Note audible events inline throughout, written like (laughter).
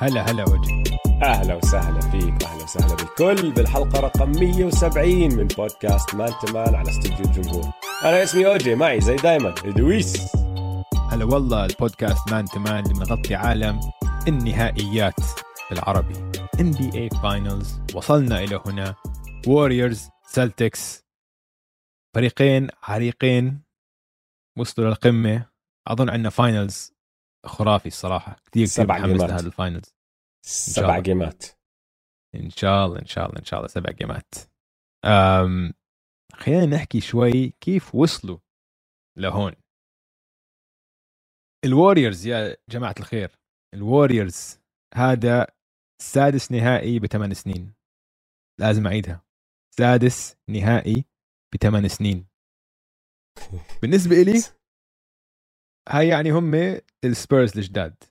هلا هلا أوجي أهلا وسهلا فيك واهلا وسهلا بالكل بالحلقة رقم 170 من بودكاست مان تمان على استوديو الجمهور. أنا اسمي أوجي معي زي دايما دويس هلا والله البودكاست مان تمان اللي بنغطي عالم ال NBA بالعربي NBA finals وصلنا إلى هنا. ووريرز سلتكس فريقين عريقين وصلوا للقمة. أظن عندنا finals خرافي الصراحة. كثير كثير سبع متحمس جيمات. لهذا ال finals سبع. جيمات. إن شاء الله إن شاء الله إن شاء الله. سبع جيمات. أم خلينا نحكي شوي كيف وصلوا لهون. الواريورز يا جماعة الخير. الواريورز هذا سادس نهائي بثمان سنين. لازم أعيدها. سادس نهائي بثمان سنين. (laughs) بالنسبة إلي هاي يعني هم السبيرز الجداد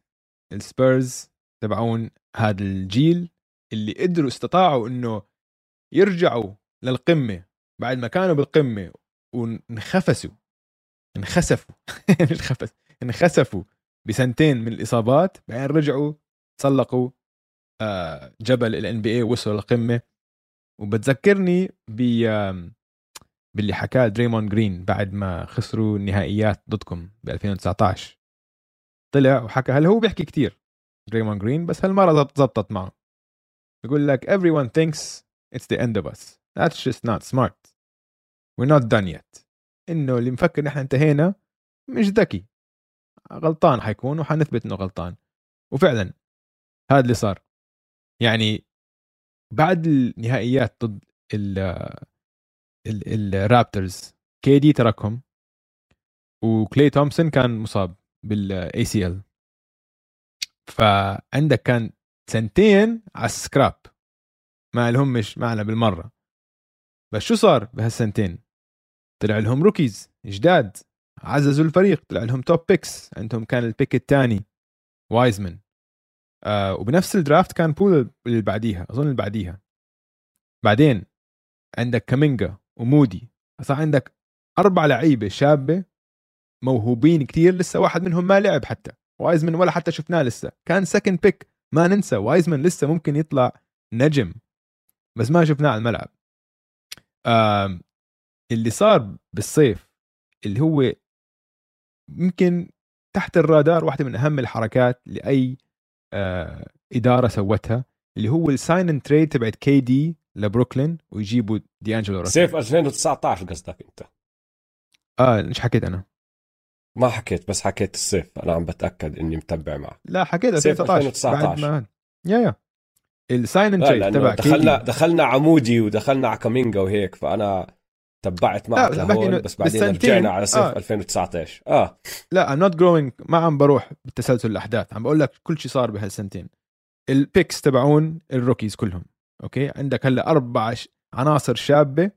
السبيرز تبعون هذا الجيل اللي قدروا استطاعوا إنه يرجعوا للقمة بعد ما كانوا بالقمة وانخفسوا انخسفوا. (laughs) مش خفس انخسفوا بسنتين من الإصابات بعدين رجعوا تسلقوا آه، جبل ال NBA وصلوا للقمة. وبتذكرني ب باللي حكاه دريمون جرين بعد ما خسروا النهائيات ضدكم ب 2019 طلع وحكى هل هو بيحكي كتير دريمون جرين بس هالمرة زبط- زبطت معه. بيقول لك everyone thinks it's the end of us. That's just not smart. We're not done yet. إنه اللي مفكر نحن انتهينا مش ذكي. غلطان حيكون وحنثبت إنه غلطان. وفعلا هذا اللي صار. يعني بعد النهائيات ضد الرابترز KD تركهم. وكلي تومسون كان مصاب بال ACL فعندك كان سنتين على السكراب. ما لهمش معنا بالمرة. بس شو صار بهالسنتين؟ طلع لهم rookies جداد. عززوا الفريق. طلع لهم top picks عندهم كان ال pick الثاني وايزمن آه وبنفس ال draft كان بول اللي بعديها أظن اللي بعديها. بعدين عندك كامينجا ومودي. صار عندك أربع لعيبة شابة موهوبين كتير لسه واحد منهم ما لعب حتى. وايزمن ولا حتى شفناه لسه. كان second pick ما ننسى. وايزمن لسه ممكن يطلع نجم بس ما شفناه على الملعب. اللي صار بالصيف اللي هو يمكن تحت الرادار واحدة من أهم الحركات لأي آه إدارة سوتها اللي هو ال sign and trade تبعت KD لبروكلين ويجيبوا دي انجلو راسل صيف 2019 قصدك أنت؟ آه مش حكيت أنا؟ ما حكيت بس حكيت الصيف أنا عم بتأكد إني متبع معك لا حكيت صيف 2019 بعد 2019. ما يا يا. ال sign and trade تبع دخلنا KD. دخلنا ع مودي ودخلنا على كامينجا وهيك فأنا تبعت معك لا، لهون بس بعدين رجعنا على صيف آه. 2019 آه. لا I'm not going. ما عم بروح بتسلسل الأحداث. عم بقول لك كل شيء صار بهالسنتين. ال picks تبعون ال rookies كلهم. أوكي؟ عندك هلا أربع عناصر شابة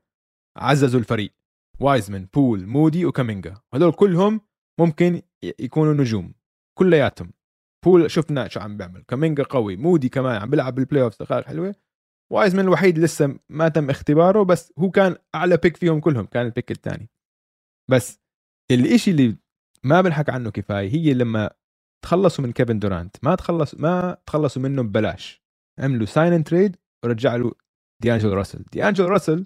عززوا الفريق. وايزمن بول مودي وكامينجا هدول كلهم ممكن يكونوا نجوم. كلياتهم. بول شفنا شو عم بيعمل. كامينجا قوي. مودي كمان عم بيلعب بال playoff دقائق حلوة. وايزمن الوحيد لسه ما تم اختباره بس هو كان أعلى pick فيهم كلهم كان ال pick الثاني. بس الإشي اللي ما بنحكى عنه كفاية هي لما تخلصوا من كيفن دورانت ما تخلص ما تخلصوا منه ببلاش. عملوا sign trade ورجع له دي انجلو راسل. دي انجلو راسل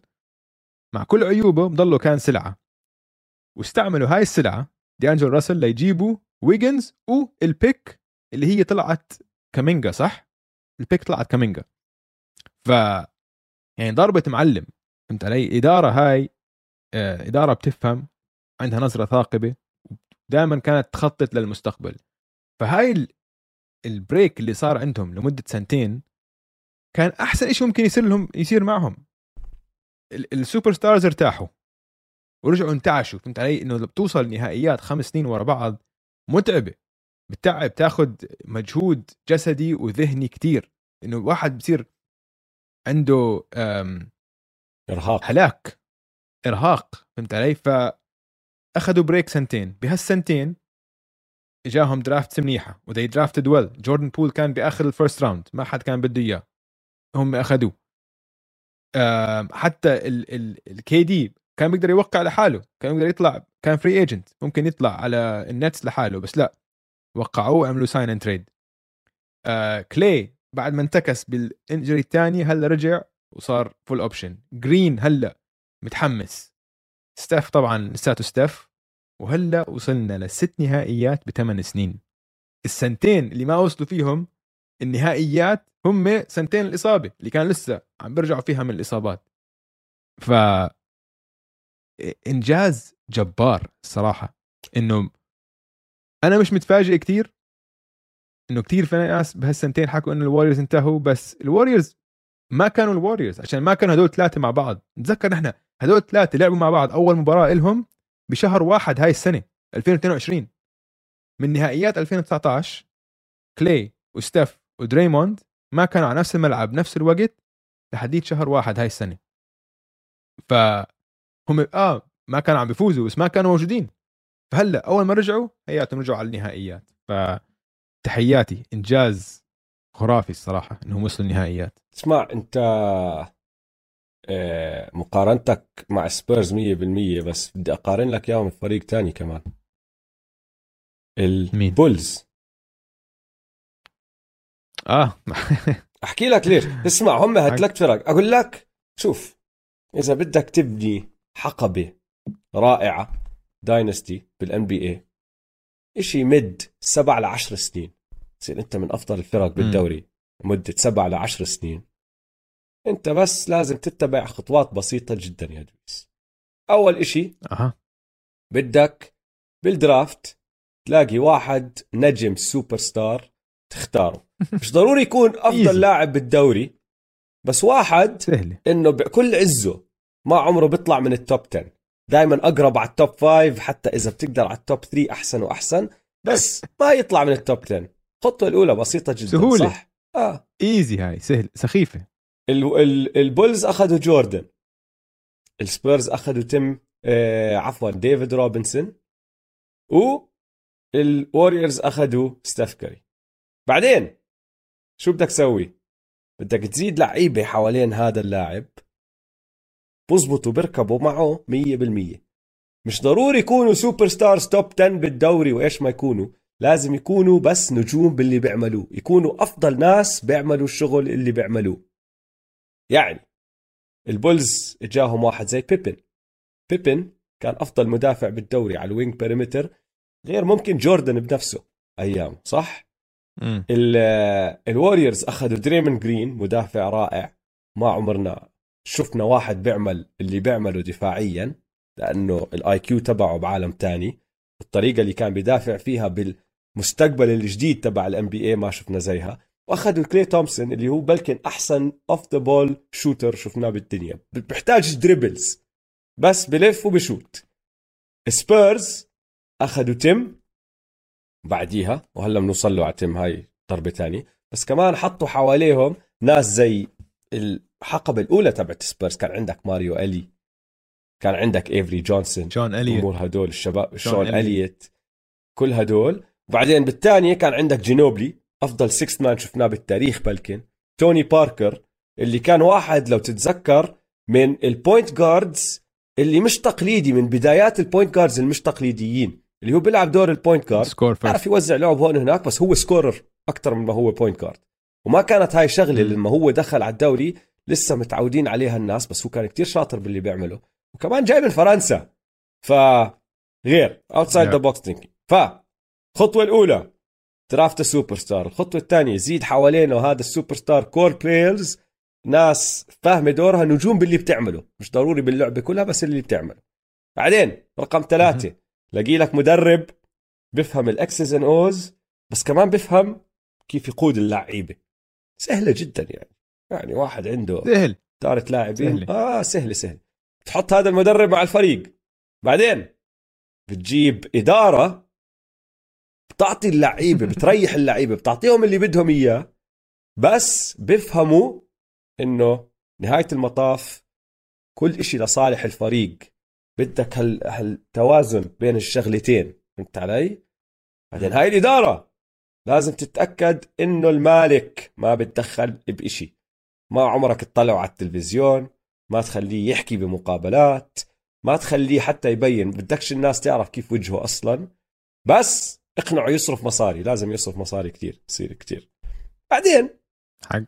مع كل عيوبه مضله كان سلعة. واستعملوا هاي السلعة دي انجلو راسل ليجيبوا ويجنز وال pick اللي هي طلعت كامينجا صح؟ ال pick طلعت كامينجا. ف يعني ضربة معلم. فهمت علي؟ إدارة هاي آه، إدارة بتفهم عندها نظرة ثاقبة دائما كانت تخطط للمستقبل. فهاي ال- ال break اللي صار عندهم لمدة سنتين كان أحسن شيء ممكن يصير لهم يصير معهم. ال- ال superstars ارتاحوا. ورجعوا انتعشوا. فهمت علي؟ إنه بتوصل نهائيات خمس سنين ورا بعض متعبة. بتعب تاخذ مجهود جسدي وذهني كتير. إنه الواحد بصير عنده إرهاق. هلاك. إرهاق. فهمت علي؟ فاخذوا break سنتين. بهالسنتين جاهم draft منيحة. و they drafted well جوردن بول كان بآخر ال first round ما حد كان بده إياه. هم أخذوه. حتى ال KD كان بيقدر يوقع لحاله كان يقدر يطلع كان free agent ممكن يطلع على النتس لحاله بس لا. وقعوه وعملوا sign and trade كلي بعد ما انتكس بال injury الثاني هلا رجع وصار full option جرين هلا متحمس. ستيف طبعا لساته ستيف وهلا وصلنا لست نهائيات بثمان سنين. السنتين اللي ما وصلوا فيهم النهائيات هم سنتين الإصابة اللي كان لسه عم بيرجعوا فيها من الإصابات. ف إنجاز جبار الصراحه إنه أنا مش متفاجئ كثير إنه كثير في ناس بهالسنتين حكوا إنه الوريورز انتهوا بس الوريورز ما كانوا الوريورز عشان ما كانوا هدول ثلاثة مع بعض. نتذكر نحن هدول الثلاثه لعبوا مع بعض أول مباراة لهم بشهر واحد هاي السنة 2022 من نهائيات 2019 كلي وستيف ودريموند ما كانوا على نفس الملعب نفس الوقت لحديت شهر واحد هاي السنة. فهم آه ما كانوا عم بيفوزوا بس ما كانوا موجودين. فهلأ أول ما رجعوا هياتهم رجعوا على النهائيات. فتحياتي إنجاز خرافي الصراحة إنهم وصلوا النهائيات. اسمع أنت آه، مقارنتك مع سبيرز 100% بس بدي أقارن لك إياهم بفريق تاني كمان. البولز آه. أحكي لك ليش. اسمع هم هالثلاث فرق. أقول لك شوف إذا بدك تبني حقبة رائعة dynasty بال NBA شيء مد سبع لعشر سنين. تصير أنت من أفضل الفرق بالدوري. مدة سبع لعشر سنين. أنت بس لازم تتبع خطوات بسيطة جدا يا دويس. أول إشي أه. بدك بال draft تلاقي واحد نجم سوبر ستار تختاره (laughs) مش ضروري يكون أفضل لاعب بالدوري بس واحد سهلة. إنه بكل عزه ما عمره بيطلع من ال top 10 دائما أقرب على ال top 5 حتى إذا بتقدر على ال top 3 أحسن وأحسن بس ما يطلع من ال top 10 الخطوه الأولى بسيطة جدا سهولة. صح؟ آه. easy هاي سهل سخيفة. ال ال البولز أخذوا جوردن. السبيرز أخذوا تيم آه عفوا ديفيد روبنسون. و الوريورز أخذوا ستيف كاري بعدين شو بدك تسوي؟ بدك تزيد لعيبة حوالين هذا اللاعب بزبطوا بيركبوا معه 100% مش ضروري يكونوا superstars top 10 بالدوري وإيش ما يكونوا. لازم يكونوا بس نجوم باللي بيعملوه. يكونوا أفضل ناس بيعملوا الشغل اللي بيعملوه. يعني البولز إجاهم واحد زي بيبن. بيبن كان أفضل مدافع بالدوري على ال wing perimeter غير ممكن جوردن بنفسه أيام صح؟ الوريورز أخذوا دريمن جرين مدافع رائع ما عمرنا شفنا واحد بيعمل اللي بيعمله دفاعيا لأنه ال IQ تبعه بعالم تاني. الطريقة اللي كان بيدافع فيها بالمستقبل الجديد تبع ال NBA ما شفنا زيها. وأخذوا كلي تومسون اللي هو بلكي أحسن off the ball shooter شفناه بالدنيا. بيحتاج dribbles بس بلف وبشوت. سبيرز أخذوا تيم بعديها وهلا بنوصل له على تيم هاي ضربه ثانية بس كمان حطوا حواليهم ناس زي الحقبة الأولى تبعت سبيرز. كان عندك ماريو إيلي كان عندك إيفري جونسون شون إليوت الأمور هدول الشباب شون إليوت كل هدول. وبعدين بالثانيه كان عندك جينوبلي أفضل 6 man شفناه بالتاريخ بلكي. توني باركر اللي كان واحد لو تتذكر من ال point guards اللي مش تقليدي من بدايات ال point guards المش تقليديين. اللي هو بيلعب دور ال point سكور بيعرف يوزع لعب هون هناك بس هو score ر أكثر من ما هو point guard وما كانت هاي شغلة لما هو دخل على الدوري لسه متعودين عليها الناس بس هو كان كتير شاطر باللي بيعمله. وكمان جاي من فرنسا. ف غير outside the box thinking ف الخطوه الأولى draft superstar الخطوة الثانية زيد حوالينه هذا ال superstar core players ناس فاهمة دورها نجوم باللي بتعمله. مش ضروري باللعبة كلها بس اللي بتعمله. بعدين رقم ثلاثة. لاقي لك مدرب بفهم ال X's and O's بس كمان بفهم كيف يقود اللعيبة. سهلة جدا يعني. يعني واحد عنده سهل. دارة لاعبين. سهلة. آه سهله سهله تحط هذا المدرب مع الفريق. بعدين بتجيب إدارة بتعطي اللعيبة (laughs) بتريح اللعيبة بتعطيهم اللي بدهم إياه بس بفهموا إنه نهاية المطاف كل إشي لصالح الفريق. بدك هال... هالتوازن بين الشغلتين فهمت علي؟ بعدين هاي الإدارة لازم تتأكد إنه المالك ما بتدخل بإشي. ما عمرك تطلعه على التلفزيون ما تخليه يحكي بمقابلات ما تخليه حتى يبين. بدكش الناس تعرف كيف وجهه أصلا. بس اقنعه يصرف مصاري لازم يصرف مصاري كتير يصير كتير. بعدين حق.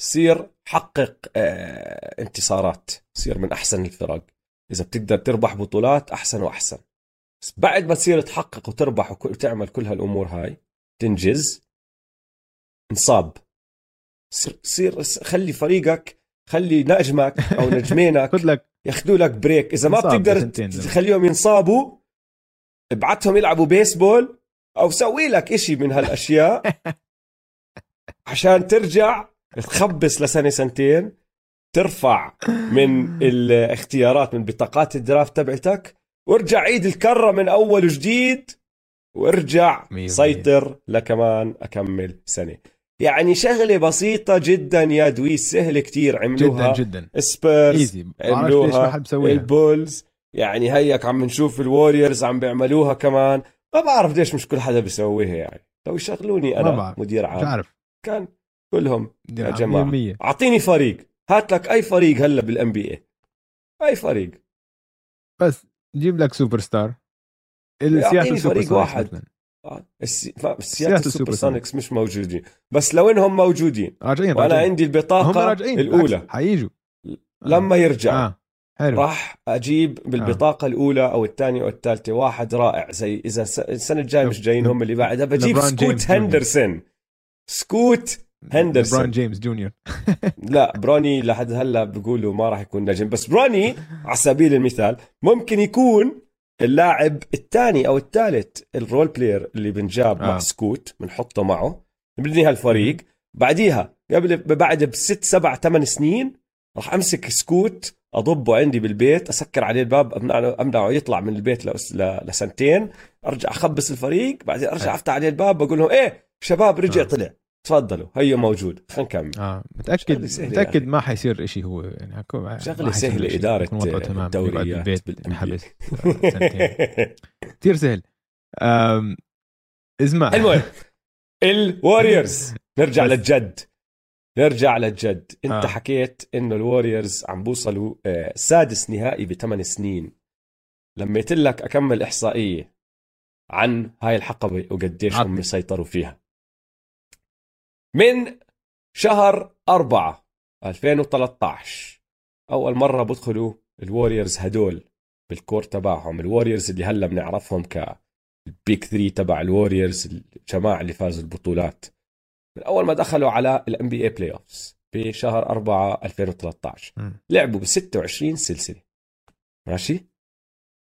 صير حقق آه انتصارات صير من أحسن الفرق. إذا بتقدر تربح بطولات أحسن وأحسن. بس بعد ما تصير تحقق وتربح وتعمل كل هالأمور هاي تنجز انصاب. صير صير خلي فريقك خلي نجمك أو (laughs) نجمينك خذ لك ياخذوا لك break. إذا ما بتقدر. تخليهم ينصابوا ابعتهم يلعبوا بيسبول أو سوي لك إشي من هالأشياء (laughs) عشان ترجع تخبص لسنة سنتين. ترفع من (laughs) الاختيارات من بطاقات ال draft تبعتك. وارجع عيد الكرة من أول وجديد. وارجع سيطر لكمان أكمل سنة. يعني شغلة بسيطة جدا يا دويس سهلة كتير عملوها. جدا جدا. سبيرز easy بعرف ليش ما حد بسويها البولز يعني هيك عم نشوف الوريورز عم بيعملوها كمان. ما بعرف ليش مش كل حدا بيسويها يعني. لو يشغلوني ما أنا بعرف. مدير مش عام عارف. كان كلهم يا جماعة. أعطيني فريق. هات لك أي فريق هلا بال NBA اي فريق. بس جيب لك سوبر ستار السياتل سوبر فريق واحد. مثلاً. آه، السياتل سوبر سوبر سونيكس مش موجودين. بس لو إنهم موجودين راجعين وأنا راجعين. عندي هم البطاقة راجعين الأولى. حييجوا. لما يرجع. آه. حلو. راح أجيب بالبطاقة الأولى أو الثانية أو الثالثة. واحد رائع. زي إذا السنة الجاية مش جايين هم اللي بعدها بجيب سكوت. هندرسون. سكوت هندرسون. برون جيمس جونيور (laughs) لا بروني لحد هلا بيقولوا ما راح يكون نجم بس بروني على سبيل المثال ممكن يكون اللاعب الثاني أو الثالث ال role player اللي بنجاب آه. مع سكوت بنحطه معه بنبني هالفريق بعديها قبل بعد بست سبع ثمان سنين راح أمسك سكوت أضبه عندي بالبيت أسكر عليه الباب امنعه أمنعه يطلع من البيت لأس- ل- لسنتين أرجع أخبص الفريق بعدين أرجع حلو. أفتح عليه الباب بقول لهم إيه شباب رجع آه. طلع تفضلوا هيو موجود خلينا نكمل آه متاكد متأكد أخي. ما حيصير شيء هو يعني وضعه تمام يقعد الدوريات بالبيت بال NBA. ينحبس (laughs) سنتين كثير سهل. اسمع المهم (laughs) الوريورز نرجع. للجد نرجع للجد أنت آه. حكيت إنه الوريورز عم بوصلوا آه، سادس نهائي بثمان سنين لميت لك أكمل إحصائية عن هاي الحقبة وقديش. هم سيطروا فيها من شهر أربعة 2013 أول مرة بدخلوا الوريورز هدول بال core تبعهم. الوريورز اللي هلا بنعرفهم كال big 3 تبع الوريورز الجماعة اللي فازوا البطولات. من أول ما دخلوا على ال NBA playoffs بشهر 4 2013 مم. لعبوا ب 26 سلسلة. ماشي؟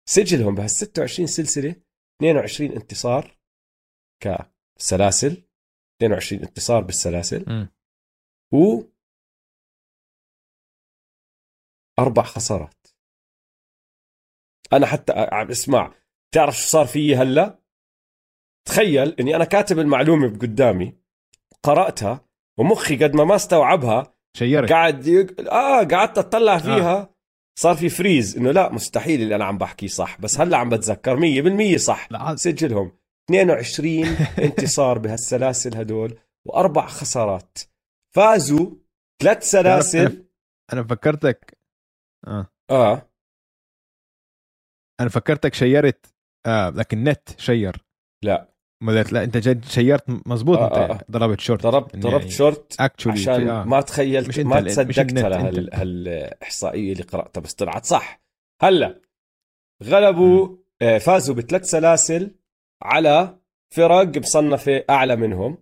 سجلهم بهال 26 سلسلة 22 انتصار كسلاسل. 22 انتصار بالسلاسل. و أربع خسارات. أنا حتى عم اسمع تعرف شو صار فيي هلأ؟ تخيل إني أنا كاتب المعلومة قدامي قرأتها ومخي قد ما ما استوعبها شيرك قاعد يق... آه قعدت أطلع فيها. صار في فريز إنه لا مستحيل اللي أنا عم بحكيه صح بس هلأ عم بتذكر 100% صح. لا سجلهم. 22 (laughs) انتصار بهالسلاسل هدول وأربع خسارات. فازوا ثلاث سلاسل. أنا فكرتك آه. آه. أنا فكرتك شيرت آه لكن نت شير. لا. قلت لا أنت جد شيرت مزبوط آه، أنت. آه، آه. ضربت شورت. ضربت ضربت يعني شورت. actually عشان آه. ما تخيلت مش ما ال- مش تصدقت النت، على أنت. هال... هالإحصائية اللي قرأتها بس طلعت صح. هلا غلبوا آه، فازوا بثلاث سلاسل. على فرق مصنفه أعلى منهم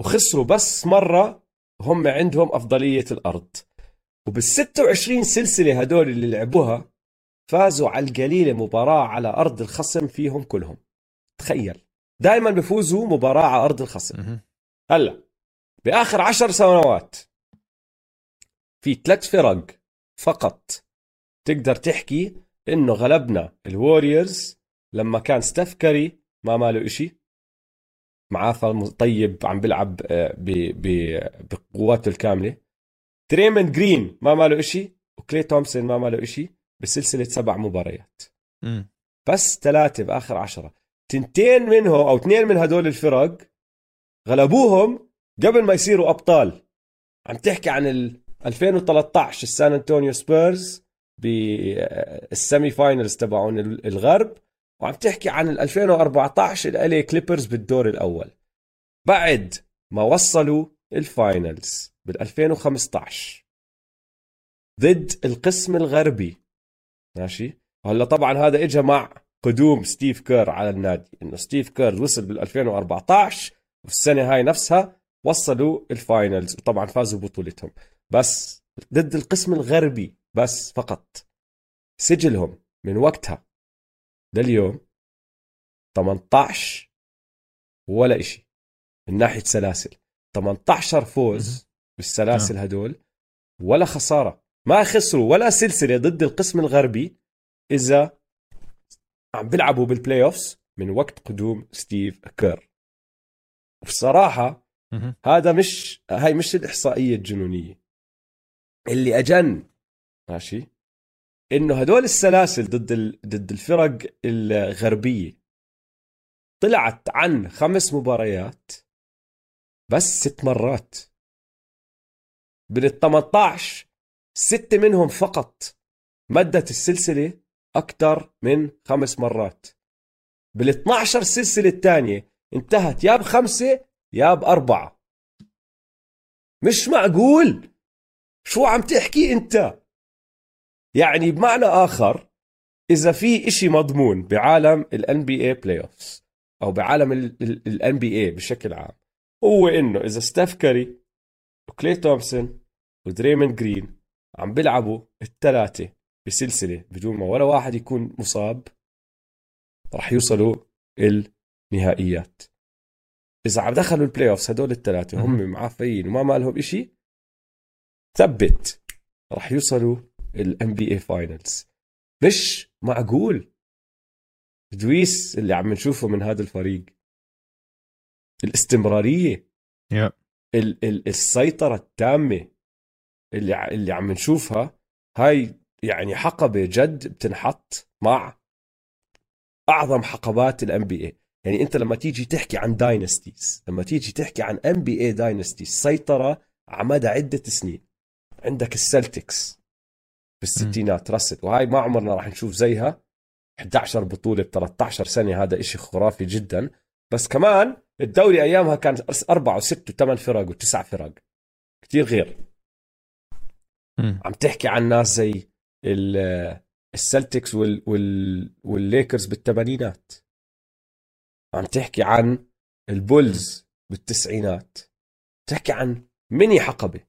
وخسروا بس مرة هم عندهم أفضلية الأرض. وبال 26 سلسلة هدول اللي لعبوها فازوا على القليلة مباراة على أرض الخصم فيهم كلهم. تخيل. دائما بفوزوا مباراة على أرض الخصم. هلأ بآخر عشر سنوات في ثلاث فرق فقط تقدر تحكي إنه غلبنا الوريورز لما كان ستيف كاري ما ماله إشي. معافى طيب عم بيلعب آه، بقواته الكاملة. دريمن جرين ما ماله إشي. وكلي تومسون ما ماله إشي. بسلسلة سبع مباريات. بس ثلاثة بآخر عشرة. تنتين منهم أو اثنين من هدول الفرق غلبوهم قبل ما يصيروا أبطال. عم تحكي عن ال 2013 السان أنطونيو سبيرز بال semi finals تبعون الغرب. وعم تحكي عن ال 2014 ال LA كليبرز بالدور الأول. بعد ما وصلوا ال finals بال 2015 ضد القسم الغربي. ماشي؟ هلا طبعا هذا اجى مع قدوم ستيف كير على النادي. إنه ستيف كير وصل بال 2014 والسنة هاي نفسها وصلوا ال finals وطبعا فازوا بطولتهم. بس ضد القسم الغربي بس فقط. سجلهم من وقتها. لليوم 18 ولا إشي من ناحية سلاسل. 18 فوز بالسلاسل نعم. هدول ولا خسارة. ما خسروا ولا سلسلة ضد القسم الغربي إذا عم بيلعبوا بال playoffs من وقت قدوم ستيف كير. بصراحة هذا مش هاي مش الإحصائية الجنونية. اللي أجن ماشي؟ إنه هدول السلاسل ضد ال... ضد الفرق الغربية. طلعت عن خمس مباريات بس ست مرات. بال 18 ستة منهم فقط مدت السلسلة أكثر من خمس مرات. بال 12 سلسلة الثانية انتهت يا بخمسة يا بأربعة. مش معقول! شو عم تحكي أنت؟ يعني بمعنى آخر إذا في إشي مضمون بعالم ال NBA playoffs أو بعالم ال NBA بشكل عام هو إنه إذا ستاف كاري وكلي تومسون ودريمن جرين عم بيلعبوا الثلاثه بسلسلة بدون ما ولا واحد يكون مصاب راح يوصلوا النهائيات. إذا عم دخلوا ال playoffs هدول الثلاثه هم معافيين وما مالهم إشي ثبت راح يوصلوا ال NBA finals مش معقول. dominance اللي عم نشوفه من هذا الفريق. الاستمرارية. Yeah. ال- ال- السيطرة التامة اللي اللي عم نشوفها. هاي يعني حقبة جد بتنحط مع أعظم حقبات ال NBA يعني أنت لما تيجي تحكي عن dynasties لما تيجي تحكي عن NBA dynasties سيطرة على مدى عدة سنين. عندك السلتكس بالستينات رسل وهاي ما عمرنا راح نشوف زيها. 11 بطولة ب 13 سنة هذا إشي خرافي جدا. بس كمان الدوري أيامها كان أربع وست وثمان فرق وتسع فرق. كثير غير. م. عم تحكي عن ناس زي السلتكس وال وال والليكرز بالثمانينات. عم تحكي عن البولز بالتسعينات. تحكي عن ميني حقبة.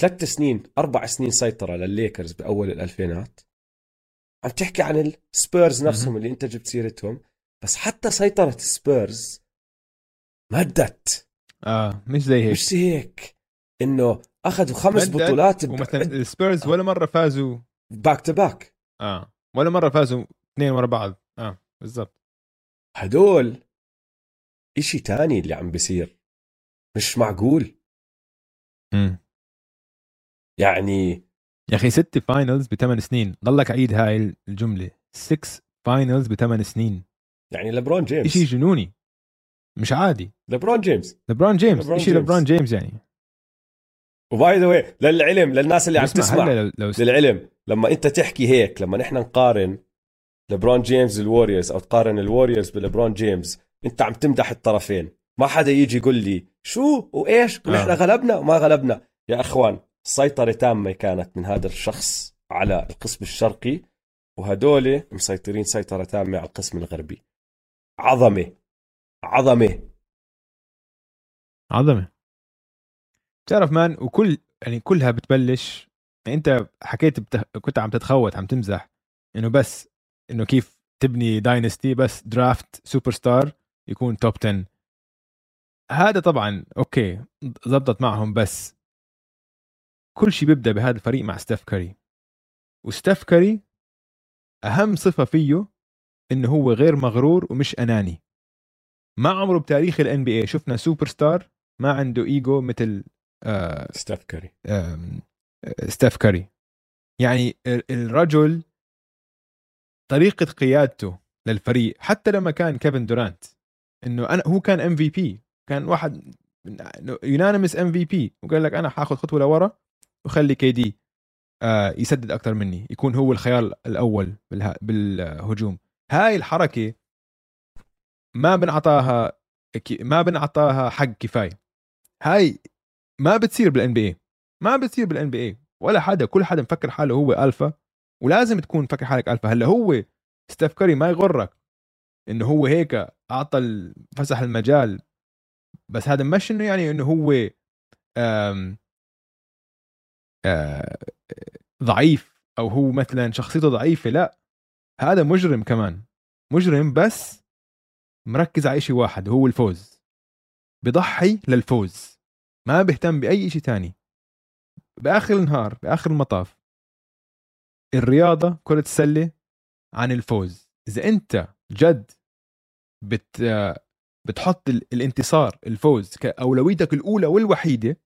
ثلاث سنين أربع سنين سيطرة للليكرز بأول الألفينات. عم تحكي عن السبيرز نفسهم اللي انت جبت سيرتهم بس حتى سيطرة السبيرز مدت. آه مش زي هيك. مش زي هيك. إنه أخذوا خمس بطولات ومثلا السبيرز ولا مرة فازوا. back to back آه ولا مرة فازوا اثنين ورا بعض. آه بالضبط. هدول إشي تاني اللي عم بيصير. مش معقول. امم يعني يا أخي ست finals بثمان سنين. ضلك عيد هاي الجملة. 6 finals بثمان سنين. يعني لبرون جيمس. شيء جنوني. مش عادي. لبرون جيمس. لبرون جيمس. شيء لبرون جيمس يعني. و by the way للعلم للناس اللي عم تسمع. لو... لو... للعلم لما أنت تحكي هيك لما نحن نقارن لبرون جيمس الوريورز أو تقارن الوريورز بلبرون جيمس أنت عم تمدح الطرفين. ما حدا يجي يقول لي شو؟ وإيش؟ ونحن آه. غلبنا وما غلبنا. يا إخوان سيطرة تامة كانت من هذا الشخص على القسم الشرقي وهدول مسيطرين سيطرة تامة على القسم الغربي. عظمة. عظمة. عظمة. تعرف man وكل يعني كلها بتبلش يعني انت حكيت بتخ... كنت عم تتخوت عم تمزح إنه بس إنه كيف تبني dynasty بس draft superstar يكون top 10 هذا طبعا okay زبطت معهم بس كل شيء بيبدأ بهذا الفريق مع ستيف كاري. وستيف كاري أهم صفة فيه إنه هو غير مغرور ومش أناني. ما عمره بتاريخ ال NBA شفنا سوبر ستار ما عنده ايجو مثل آه ستيف كاري. آه ستيف كاري. يعني الرجل طريقة قيادته للفريق حتى لما كان كيفن دورانت إنه أنا هو كان ام في بي كان واحد يونانيمس ام في بي وقال لك أنا حاخذ خطوة لورا وخلي KD آه، يسدد أكثر مني يكون هو الخيار الأول بالهجوم. هاي الحركة ما بنعطاها ما بنعطاها حق كفاية. هاي ما بتصير بال NBA ما بتصير بال NBA ولا حدا كل حدا مفكر حاله هو ألفا ولازم تكون مفكر حالك ألفا. هلأ هو ستيف كاري ما يغرك إنه هو هيك أعطى فسح المجال بس هذا مش إنه يعني إنه هو ضعيف أو هو مثلا شخصيته ضعيفة لا. هذا مجرم كمان. مجرم بس مركز على شيء واحد هو الفوز. بضحي للفوز. ما بيهتم بأي شيء تاني. بآخر النهار بآخر المطاف. الرياضة كرة السلة عن الفوز. إذا أنت جد بت بتحط ال- الانتصار الفوز كاولويتك الأولى والوحيدة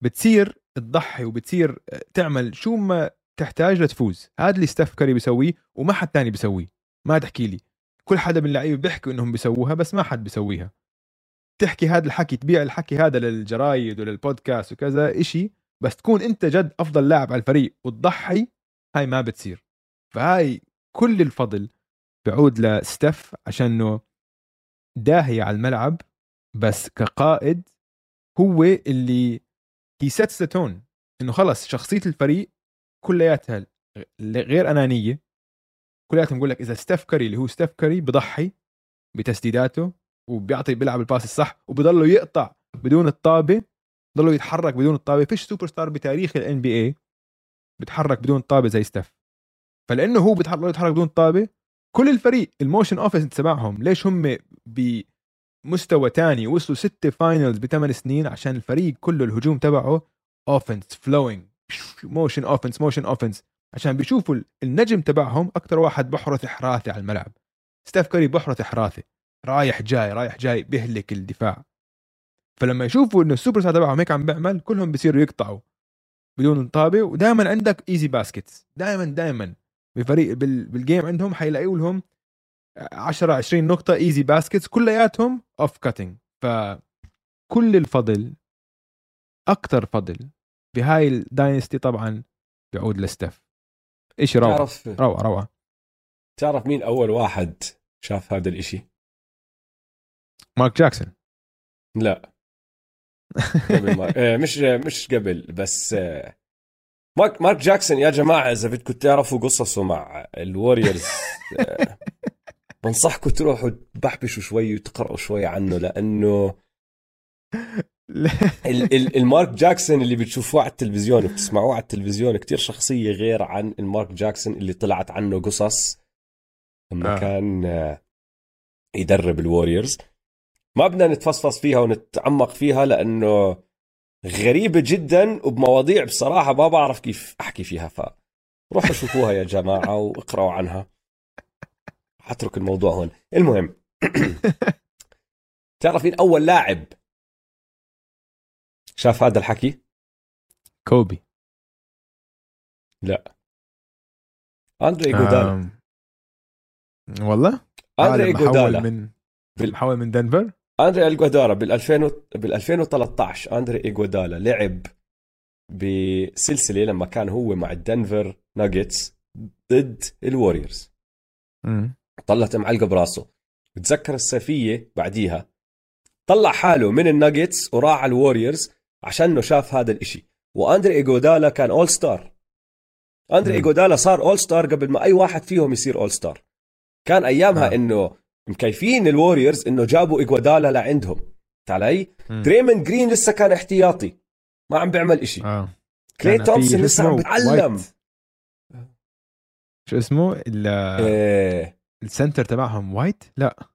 بتصير تضحي وبتصير تعمل شو ما تحتاج لتفوز. هذا اللي ستيف كاري بيسويه وما حد تاني بيسويه. ما تحكي لي. كل حدا من اللعيبة بيحكوا إنهم بيسووها بس ما حد بيسويها. تحكي هذا الحكي تبيع الحكي هذا للجرايد وللبودكاست وكذا إشي بس تكون أنت جد أفضل لاعب على الفريق وتضحي هاي ما بتصير. فهاي كل الفضل بيعود لستيف عشانه داهية على الملعب بس كقائد هو اللي هي sets the tone إنه خلص شخصية الفريق كلياتها غير أنانية. كلياتهم بقول لك إذا ستيف كاري اللي هو ستيف كاري بضحي بتسديداته وبيعطي بيلعب ال pass الصح وبضله يقطع بدون الطابة بضله يتحرك بدون الطابة. فيش سوبر ستار بتاريخ ال NBA بيتحرك بدون طابة زي ستيف. فلأنه هو بيتحرك يتحرك بدون طابة كل الفريق ال motion offense تبعهم ليش هم بمستوى تاني. وصلوا ستة finals بثمان سنين عشان الفريق كله الهجوم تبعه offense flowing motion offense motion offense عشان بيشوفوا النجم تبعهم أكثر واحد بحرث حراثه على الملعب. ستيف كاري بحرث حراثه رايح جاي رايح جاي بيهلك الدفاع. فلما يشوفوا إنه السوبر ستار تبعهم هيك عم بيعمل كلهم بيصيروا يقطعوا. بدون طابة. ودائما عندك easy baskets دائما دائما بفريق بال- بال game عندهم حيلاقوا لهم 10 20 نقطة easy baskets كلياتهم off cutting فكل الفضل أكثر فضل بهاي ال dynasty طبعا بيعود لستيف. إيش روعة؟ تعرف روعة روعة. تعرف مين أول واحد شاف هذا الإشي؟ مارك جاكسون. لا. (laughs) قبل ما... آه، مش مش قبل بس آه، مارك مارك جاكسون يا جماعة إذا بدكم تعرفوا قصصه مع الوريورز (laughs) بنصحكم تروحوا تبحبشوا شوي وتقرأوا شوي عنه لأنه (laughs) ال- ال- المارك جاكسون اللي بتشوفوه على التلفزيون وبتسمعوه على التلفزيون كتير شخصية غير عن المارك جاكسون اللي طلعت عنه قصص. لما آه. كان آه، يدرب الوريورز ما بدنا نتفصفص فيها ونتعمق فيها لأنه غريبة جدا وبمواضيع بصراحة ما بعرف كيف أحكي فيها فروحوا شوفوها يا جماعة (laughs) وإقرأوا عنها. حترك الموضوع هون. المهم (laughs) تعرف مين أول لاعب شاف هذا الحكي؟ كوبي. أندري جودالا. آم، والله؟ أندري جودالا. من بال- محول من دنفر؟ أندري ايجودالا بال 2000 و- بال 2013 أندري ايجودالا لعب بسلسلة لما كان هو مع الدنفر ناجتس ضد الوريورز. طلعت معلقة براسه. بتذكر الصيفيه بعديها. طلع حاله من الناجتس وراح على الوريورز عشانه شاف هذا الإشي. وأندري ايجودالا كان all-star أندري. ايجودالا صار all-star قبل ما أي واحد فيهم يصير all-star كان أيامها آه. إنه مكيفين الوريورز إنه جابوا ايجودالا لعندهم. علي. دريمن جرين لسه كان احتياطي. ما عم بيعمل إشي. آه. كلي تومسون لسه عم وايت. شو اسمه؟ ال- إيه. ال center تبعهم وايت لا.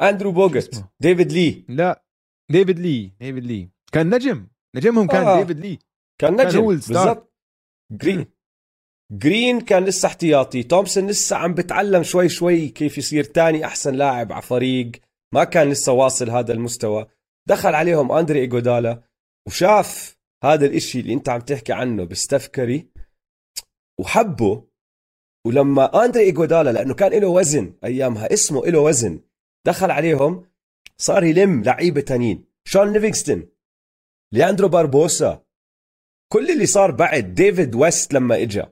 اندرو بوجت؟ ديفيد لي لا. ديفيد لي ديفيد لي كان نجم. نجمهم كان آه. ديفيد لي كان نجم. بالضبط. جرين جرين كان لسه احتياطي. تومسون لسه عم بتعلم شوي شوي كيف يصير تاني أحسن لاعب على فريق ما كان لسه واصل هذا المستوى. دخل عليهم اندري ايجودالا وشاف هذا الإشي اللي أنت عم تحكي عنه بستيف كاري. وحبه ولما أندري ايجودالا لأنه كان له وزن أيامها اسمه له وزن دخل عليهم صار يلم لعيبة تانيين. شون ليفينغستون لياندرو باربوسا كل اللي صار بعد ديفيد ويست لما اجى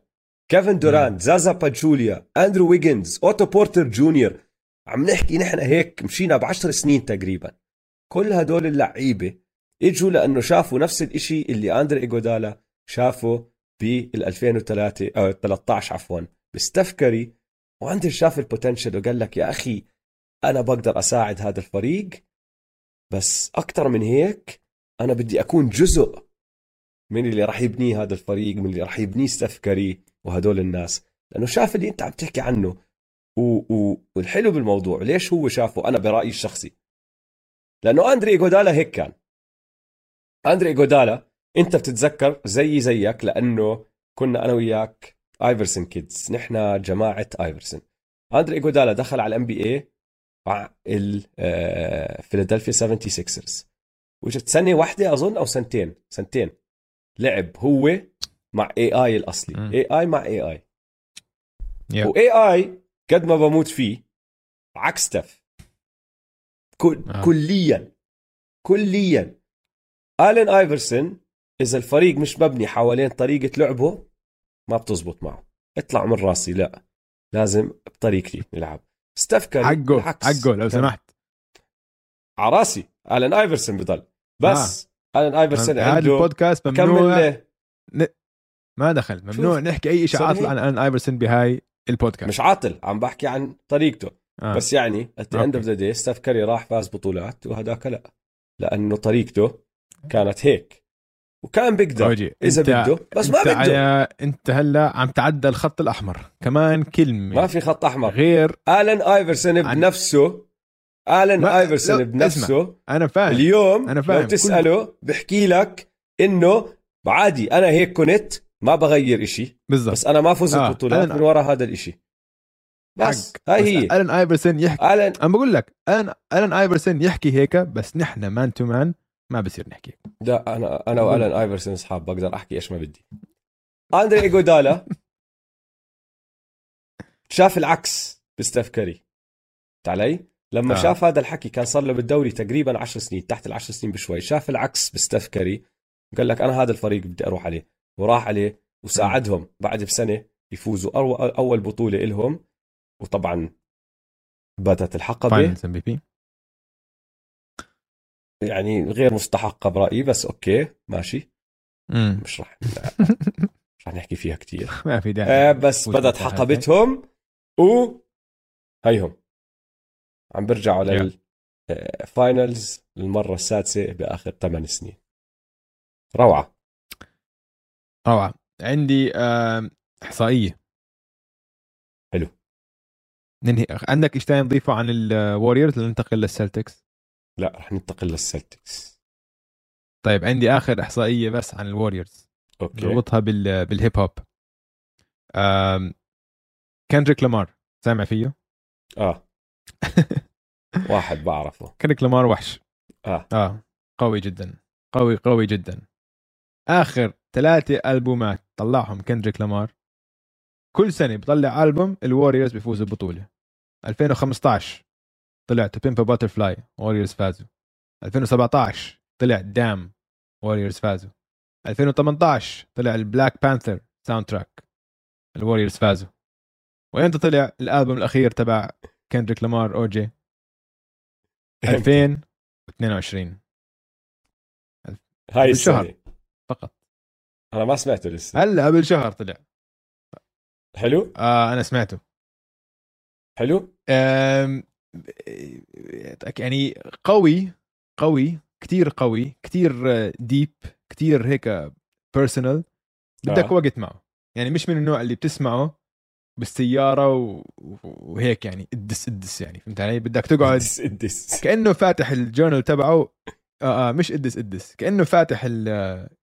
كيفن دورانت زازا باتشوليا أندرو ويجنز أوتو بورتر جونيور. عم نحكي نحن هيك مشينا بعشر سنين تقريبا. كل هدول اللعيبة إجوا لأنه شافوا نفس الإشي اللي أندري ايجودالا شافه بال 2003 أو 13 عفوا. بستيف كاري وأندري شاف ال potential وقال لك يا أخي أنا بقدر أساعد هذا الفريق بس أكثر من هيك أنا بدي أكون جزء من اللي راح يبنيه هذا الفريق من اللي راح يبنيه ستيف كاري وهدول الناس. لأنه شاف اللي أنت عم تحكي عنه و... و... والحلو بالموضوع ليش هو شافه؟ أنا برأيي الشخصي. لأنه أندري جودالا هيك كان. أندري جودالا أنت بتتذكر زي زيك لأنه كنا أنا وياك ايفرسون kids نحن جماعة ايفرسون أندري جودالا دخل على ال NBA مع الفيلادلفيا 76ers وجت سنة واحدة أظن أو سنتين سنتين. لعب هو مع اي اي الأصلي. اي اي مع اي اي واي اي قد ما بموت فيه عكس تف كل آه. كليا كليا. الين ايفرسون اذا الفريق مش مبني حوالين طريقة لعبه. ما بتزبط معه. اطلع من راسي. لا لازم بطريقتي نلعب. ستيف كاري حقه حقه لو سمحت. على راسي. الين ايفرسون بضل. بس آه. الين ايفرسون هذا البودكاست ممنوع. ن... ما دخل. ممنوع نحكي أي شيء عاطل عن الين ايفرسون بهاي البودكاست. مش عاطل عم بحكي عن طريقته. آه. بس يعني at the end of the day ستيف كاري راح فاز بطولات وهداك لا. لأنه طريقته كانت هيك. وكان بيقدر إذا بده بس ما بده أنت هلا عم تعدى الخط الأحمر كمان كلمة ما في خط أحمر غير آلن آيفرسون بنفسه آلن آيفرسون بنفسه اسمع. أنا فاهم اليوم أنا فاهم. لو تسأله كل... بحكي لك إنه عادي أنا هيك كنت ما بغير إشي بالضبط بس أنا ما فزت آه. بطولات من وراء هذا الإشي بس حق. هاي هي آلن آيفرسون يحكي ألن... أنا بقول لك الن آلن آيفرسون يحكي هيك بس نحن man to man ما بصير نحكي. لا أنا أنا وألان آيفرسون أصحاب بقدر أحكي إيش ما بدي. أندري ايجودالا (laughs) شاف العكس بستيف كاري. علي لما آه. شاف هذا الحكي كان صار له بالدوري تقريبا 10 سنين تحت العشر سنين بشوي. شاف العكس بستيف كاري. قال لك أنا هذا الفريق بدي أروح عليه. وراح عليه وساعدهم. بعد بسنة يفوزوا أول بطولة لهم وطبعا بدت الحقبة. يعني غير مستحقة برأيي بس أوكي ماشي. مم. مش راح (laughs) مش راح نحكي فيها كثير (laughs) ما في داعي. آه بس بدت حقبتهم و هيهم عم بيرجعوا لل finals المرة السادسة بآخر ثمان سنين. روعة. روعة. عندي إحصائية. حلو. ننهي. عندك إيش ثاني نضيفه عن الوريورز لننتقل للسلتكس لا رح ننتقل للسلتكس طيب عندي آخر إحصائية بس عن الوريورز أوكي. نربطها بال بالهيب هوب كندريك لامار سامع فيه؟ آه. (laughs) واحد بعرفه. كندريك لامار وحش. آه. آه قوي جدا. قوي قوي جدا. آخر ثلاثة ألبومات طلعهم كندريك لامار. كل سنة بيطلع ألبوم الوريورز بيفوزوا ببطولة. 2015 طلع To Pimp a Butterfly ووريرز فازوا. 2017 طلع DAMN ووريرز فازوا. 2018 طلع ال Black Panther soundtrack الوريرز فازوا. وإمتى طلع الألبوم الأخير تبع كندريك لامار أو جي 2022 هاي الشهر فقط. أنا ما سمعته لسه. هلا قبل شهر طلع. حلو؟ آه أنا سمعته. حلو؟ يعني قوي قوي كتير قوي كتير deep كتير هيك personal بدك آه. وقت معه. يعني مش من النوع اللي بتسمعه بالسيارة وهيك يعني it's it's يعني فهمت علي؟ بدك تقعد it's it's. كأنه فاتح ال journal تبعه. آه, آه مش it's it's. كأنه فاتح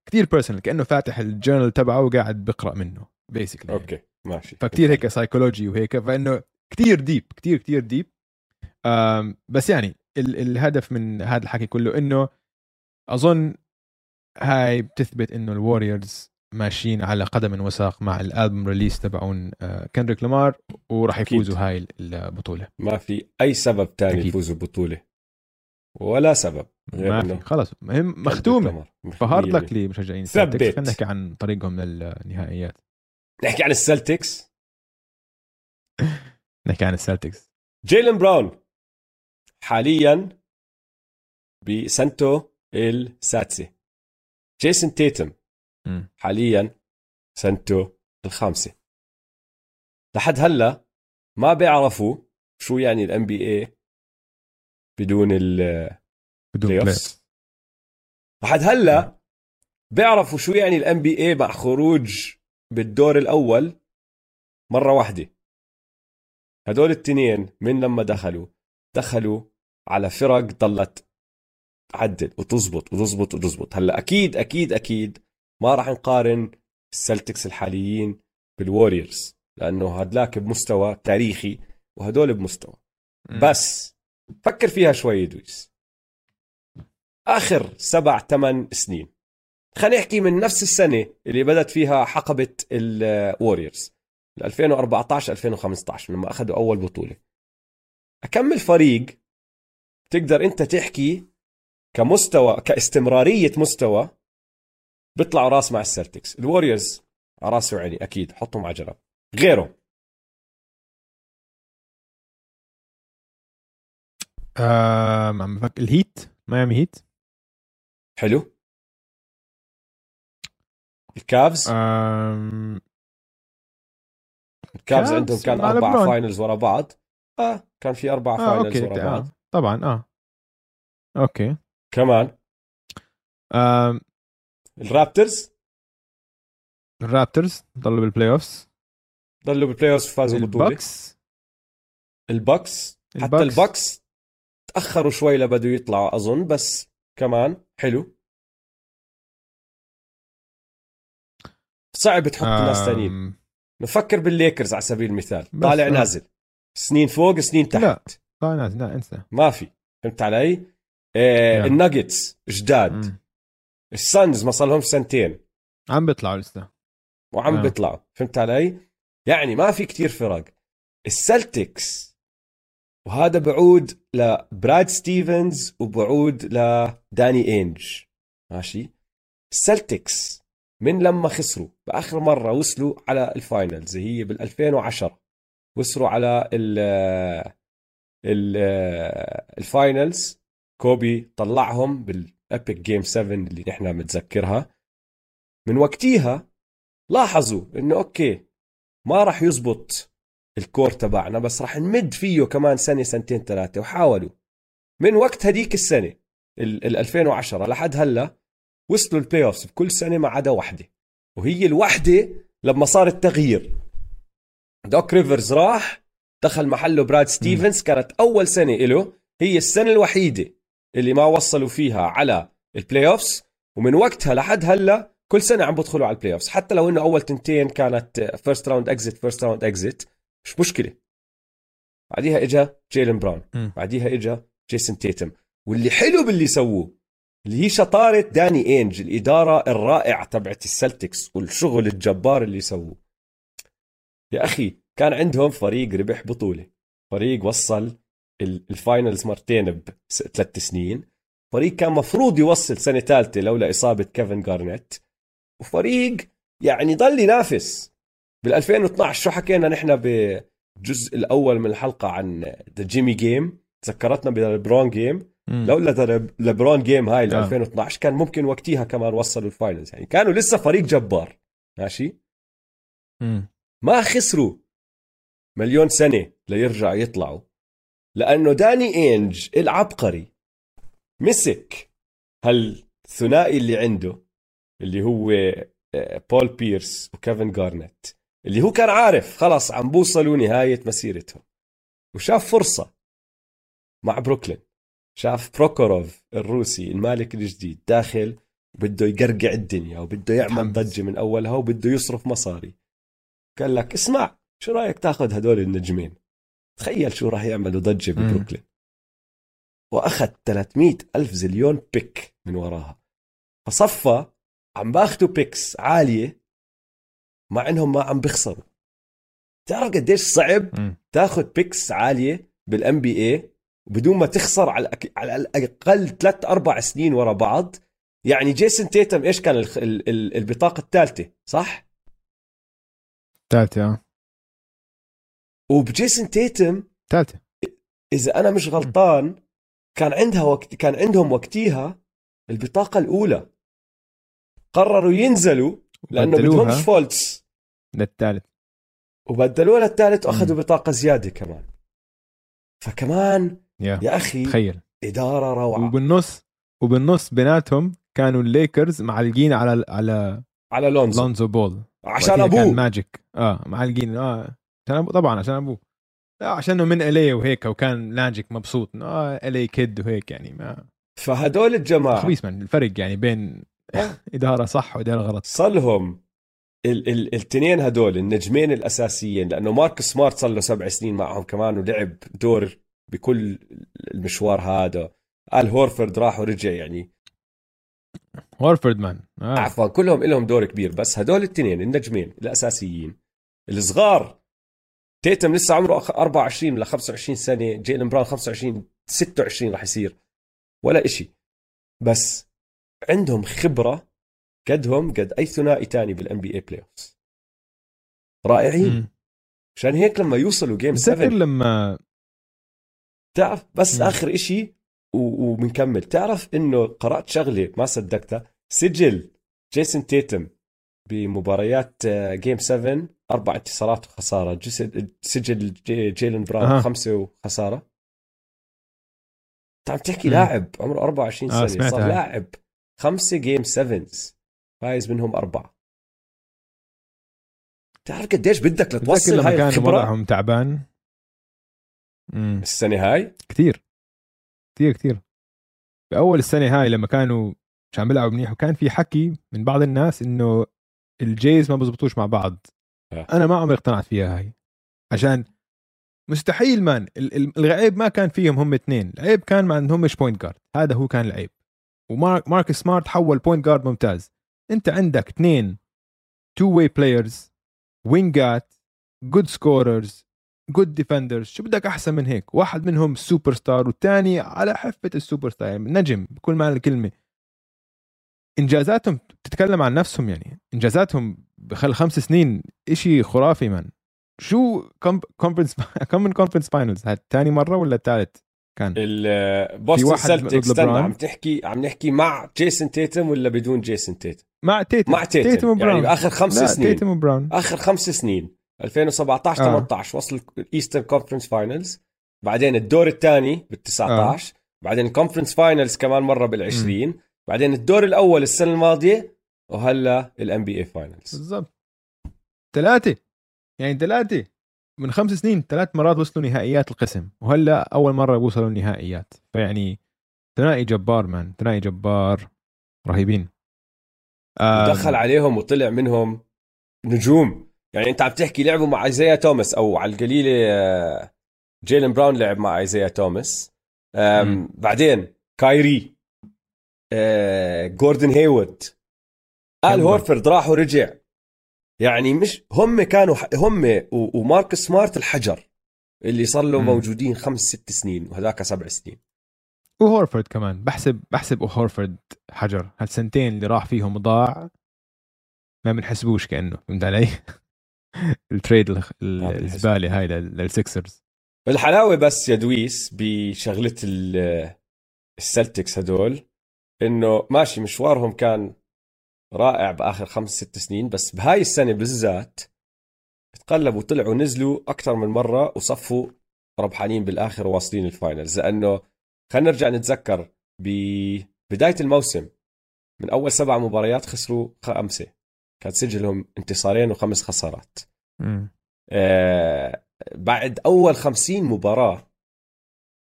كثير personal كأنه فاتح ال journal تبعه وقاعد بقرأ منه basically يعني. أوكي ماشي فكتير هيك سايكولوجي وهيك فإنه كتير deep كتير كتير deep بس يعني ال- الهدف من هذا الحكي كله إنه أظن هاي بتثبت إنه الوريورز ماشيين على قدم وساق مع ال album release تبعون كندريك لامار وراح يفوزوا هاي البطولة. ما في أي سبب تاني يفوزوا بطوله ولا سبب. غير ما في خلص. هم مختومة. ف hard luck لمشجعين ثبت. السلتكس خلينا نحكي عن طريقهم للنهائيات. نحكي عن السلتكس؟ (laughs) نحكي عن السلتكس. جيلن براون. حاليا بسنته السادسة جيسون تيتم. حاليا سنته الخامسة لحد هلأ ما بيعرفوا شو يعني ال NBA بدون ال play بدون لحد هلأ بيعرفوا شو يعني ال NBA مع خروج بالدور الأول مرة واحدة. هدول التنين من لما دخلوا؟ دخلوا على فرق ضلت تعدل وتزبط وتزبط وتزبط. هلا أكيد أكيد أكيد ما راح نقارن السلتكس الحاليين بالوريورز لأنه هدلاك بمستوى تاريخي وهدول بمستوى. مم. بس فكر فيها شوي دويس. آخر سبع ثمان سنين. خلينا نحكي من نفس السنة اللي بدت فيها حقبة الوريورز 2014 2015 لما أخذوا أول بطولة. أكمل فريق تقدر انت تحكي كمستوى كاستمرارية مستوى بيطلعوا راس مع السلتكس. الوريورز راسي وعيني أكيد. حطهم على جنب. غيره آم، عم بفكر الهيت ميامي هيت. حلو. الكافز. آم، الكافز كافز عندهم كان أربع. finals ورا بعض. آه كان في أربع آه finals ورا آه. بعض. طبعا آه. أوكي. كمان. آم، الرابترز؟ الرابترز ضلوا بالبلاي اوفز ضلوا بال playoff فازوا بطوله البكس البكس حتى البكس. تأخروا شوي لبدوا يطلعوا أظن بس كمان. حلو. صعب تحط ناس ثانيين آم، نفكر بالليكرز على سبيل المثال. طالع آه. نازل. سنين فوق سنين تحت. لا. لا ناس لا انسى ما في فهمت علي؟ آه. الناجتس جداد. السانز ما صار لهم سنتين عم بيطلعوا لسه وعم آه. بيطلعوا فهمت علي؟ يعني ما في كتير فرق السلتكس وهذا بعود لبراد ستيفنز وبعود لداني انج ماشي السلتكس من لما خسروا بآخر مرة وصلوا على الفاينلز هي بال 2010 وصلوا على ال ال finals كوبي طلعهم بال epic game 7 اللي نحن متذكرها. من وقتيها لاحظوا إنه أوكي ما راح يزبط ال core تبعنا بس راح نمد فيه كمان سنة سنتين ثلاثة وحاولوا. من وقت هديك السنة ال ال 2010 لحد هلا وصلوا ال playoffs بكل سنة ما عدا واحدة وهي الوحدة لما صار التغيير. دوك ريفرز راح دخل محله براد ستيفنز كانت أول سنة له هي السنة الوحيدة اللي ما وصلوا فيها على ال playoffs ومن وقتها لحد هلأ كل سنة عم بدخلوا على ال playoffs حتى لو إنه أول تنتين كانت first round exit first round exit مش مشكلة. بعديها إجا جيلن براون. بعديها إجا جيسون تيتم. واللي حلو باللي سووه اللي هي شطارة داني انج الإدارة الرائعة تبعت السلتكس والشغل الجبار اللي سووه. يا أخي كان عندهم فريق ربح بطولة. فريق وصل ال- ال finals مرتين بثلاث سنين. فريق كان مفروض يوصل سنة ثالثة لولا إصابة كيفن جارنيت. وفريق يعني ضل ينافس. بال 2012 شو حكينا نحن بالجزء الأول من الحلقة عن the جيمي game تذكرتنا بال LeBron game. لولا the LeBron game هاي آه. 2012 كان ممكن وقتها كمان وصلوا ال finals يعني كانوا لسه فريق جبار. ماشي؟ مم. ما خسروا. مليون سنة ليرجعوا يطلعوا. لأنه داني إنج العبقري مسك هالثنائي اللي عنده اللي هو آه، بول بيرس وكيفن جارنيت اللي هو كان عارف خلص عم بوصلوا نهاية مسيرتهم. وشاف فرصة مع بروكلين. شاف بروكوروف الروسي المالك الجديد داخل بده يقرقع الدنيا وبده يعمل. ضجة من أولها وبده يصرف مصاري. قال لك اسمع شو رأيك تاخذ هدول النجمين تخيل شو راح يعملوا ضجة. ببروكلين وأخذ 300 ألف زليون pick من وراها فصفى عم باخذوا picks عالية مع إنهم ما عم بيخسروا تعرف قديش صعب مم. تاخذ picks عالية بال NBA وبدون ما تخسر على. على الأقل ثلاث أربع سنين ورا بعض يعني جيسون تيتم إيش كان ال... ال... ال... البطاقة الثالثة صح؟ ثالثة آه وبجيسون تيتم ثالثه إذا أنا مش غلطان كان عندها وقت كان عندهم وقتيها البطاقة الأولى. قرروا ينزلوا لأنه بدهمش فولتس. للثالث. وبدلوها للثالث. وأخذوا بطاقة زيادة كمان. فكمان يا يا أخي تخيل. إدارة روعة. وبالنص وبالنص بيناتهم كانوا الليكرز معلقين على على على لونزو. لونزو بول. عشان وقتها كان أبوه. ماجيك. آه معلقين. آه. عشان ابوه طبعا عشان أبوه. لا عشانه من الي وهيك وكان ماجيك مبسوط إنه آه الي كيد وهيك يعني ما فهدول الجماعة خبيث من الفرق يعني بين آه. (laughs) إدارة صح وإدارة غلط. صلهم ال- ال- التنين هدول النجمين الأساسيين لأنه ماركس سمارت صار له سبع سنين معهم كمان ولعب دور بكل المشوار هذا. آل هورفورد راح ورجع يعني. هورفورد مان آه. عفوا كلهم لهم دور كبير بس هدول التنين النجمين الأساسيين. الصغار تيتم لسه عمره أخ- 24 ولا 25 سنة جيلن براون 25 26 راح يصير. ولا إشي. بس عندهم خبرة قدهم قد أي ثنائي تاني بال NBA playoffs رائعين. عشان هيك لما يوصلوا game بتذكر 7 لما تعرف بس مم. آخر إشي و- وبنكمل تعرف إنه قرأت شغلة ما صدقتها؟ سجل جيسون تيتم بمباريات آه، game 7 أربع انتصارات وخسارة. جس- سجل جي- جيلن براون أها. خمسة وخسارة. انت عم تحكي. لاعب. عمره 24 آه، سنه سمعت صار هاي. لاعب. خمسة game 7 فايز منهم أربعة. تعرف قديش بدك لتوصل هاي كان الخبرة؟ وضعهم تعبان. مم. السنة هاي؟ كثير كثير كثير بأول السنة هاي لما كانوا مش عم بيلعبوا منيح وكان في حكي من بعض الناس إنه ال Jays ما بزبطوش مع بعض. آه. أنا ما عمري اقتنعت فيها هاي. عشان مستحيل man ال- ال- العيب ما كان فيهم هم اثنين العيب كان ما عندهم مش point guard هذا هو كان العيب. ومارك مارك سمارت حول point guard ممتاز. أنت عندك اثنين two-way players wing ات good scorers good defenders شو بدك أحسن من هيك؟ واحد منهم سوبر ستار والثاني على حفة السوبر ستار يعني نجم بكل معنى الكلمة. إنجازاتهم تتكلم عن نفسهم يعني إنجازاتهم بآخر خمس سنين إشي خرافي man شو conference كم من conference finals هاد ثاني مرة ولا الثالث كان. واحد سلتكس استنى. عم تحكي عم نحكي مع جيسون تيتم ولا بدون جيسون تيتم مع تيتم مع تيتم, تيتم وبراون يعني آخر خمس سنين. تيتم وبراون آخر خمس سنين. 2017 آه. 18 وصل ال Eastern Conference finals بعدين الدور الثاني بال 19 بعدين ال conference finals كمان مرة بال 20 بعدين الدور الأول السنة الماضية وهلا ال NBA finals بالضبط. ثلاثة يعني ثلاثة من خمس سنين ثلاث مرات وصلوا نهائيات القسم. وهلا أول مرة وصلوا النهائيات. فيعني ثنائي جبار man. ثنائي جبار رهيبين. دخل عليهم وطلع منهم نجوم. يعني أنت عم تحكي لعبوا مع ايزايا توماس أو على القليلة آه، جيلن براون لعب مع ايزايا توماس. بعدين كايري آه، جوردن هيوود ال كمبا. هورفورد راح ورجع يعني مش هم كانوا هم ومارك سمارت الحجر اللي صار له. موجودين خمس ست سنين وهذاك سبع سنين وهورفورد كمان بحسب بحسب هورفورد حجر هالسنتين اللي راح فيهم ضاع ما بنحسبوش كأنه فهمت علي؟ (laughs) ال trade. الزبالة هاي لل- للسكسرز الحلاوة بس يا دويس بشغلة ال- السلتكس هدول إنه ماشي مشوارهم كان رائع بآخر خمس ست سنين بس بهاي السنة بالذات تقلبوا طلعوا نزلوا أكثر من مرة وصفوا ربحانين بالآخر وواصلين الفاينلز لأنه خلينا نرجع نتذكر ببداية الموسم من أول سبع مباريات خسروا خمسة. كان سجلهم انتصارين وخمس خسارات. آه، بعد أول 50 مباراة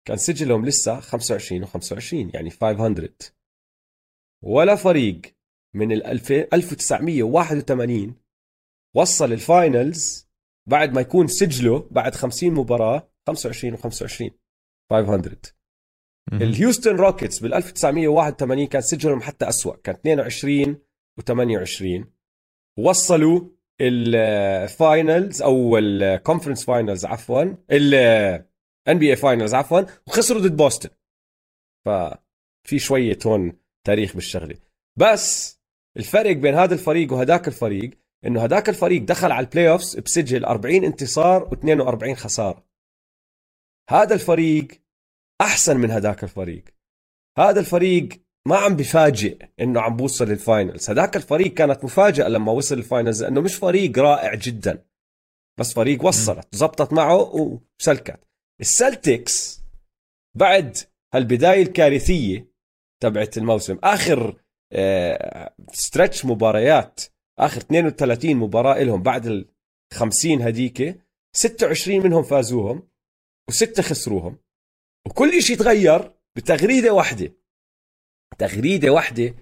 كان سجلهم لسه 25 و25 يعني 500 ولا فريق من ال 2000 1981 وصل ال finals بعد ما يكون سجله بعد 50 مباراة 25 و25 500 مم. الهيوستن روكيتس بال 1981 كان سجلهم حتى أسوأ كان 22 و28 وصلوا ال finals أو ال conference finals عفوا ال NBA finals عفوا وخسروا ضد بوسطن. ففي شوية هون تاريخ بالشغلة. بس الفرق بين هذا الفريق وهداك الفريق إنه هداك الفريق دخل على ال playoffs بسجل 40 انتصار و42 خسارة. هذا الفريق أحسن من هداك الفريق. هذا الفريق ما عم بفاجئ إنه عم بوصل لل finals هذاك الفريق كانت مفاجأة لما وصل ال finals لأنه مش فريق رائع جدا بس فريق وصلت زبطت معه وسلكت. السلتكس بعد هالبداية الكارثية تبعت الموسم آخر stretch آه، مباريات. آخر 32 مباراة لهم بعد ال 50 هديك 26 منهم فازوهم وستة خسروهم. وكل شيء تغير بتغريدة واحدة. تغريدة واحدة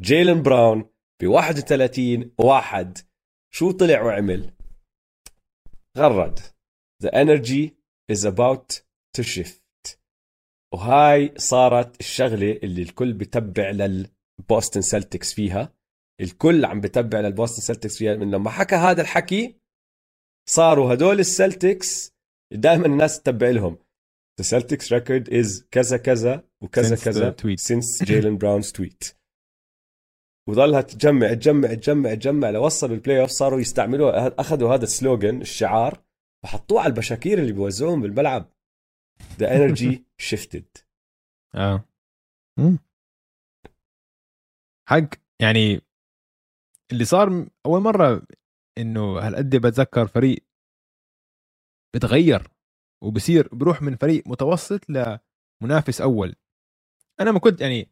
جيلن براون ب 31 واحد. شو طلع وعمل؟ غرد. The energy is about to shift. وهاي صارت الشغلة اللي الكل بتبع للبوستن سلتكس فيها. الكل عم بتبع للبوستن سلتكس فيها. من لما حكى هذا الحكي صاروا هدول السلتكس دائما الناس تتبع لهم. The Celtics record is كذا كذا وكذا since كذا since (laughs) Jaylen Brown's tweet. وظلها تجمع تجمع تجمع تجمع لوصلوا ال playoff صاروا يستعملوا أخذوا هذا ال slogan الشعار وحطوه على البشاكير اللي بيوزعوهم بالملعب. The energy (laughs) shifted. آه. حق يعني اللي صار أول مرة إنه هالقد بتذكر فريق بتغير وبصير بروح من فريق متوسط لمنافس أول. أنا ما كنت يعني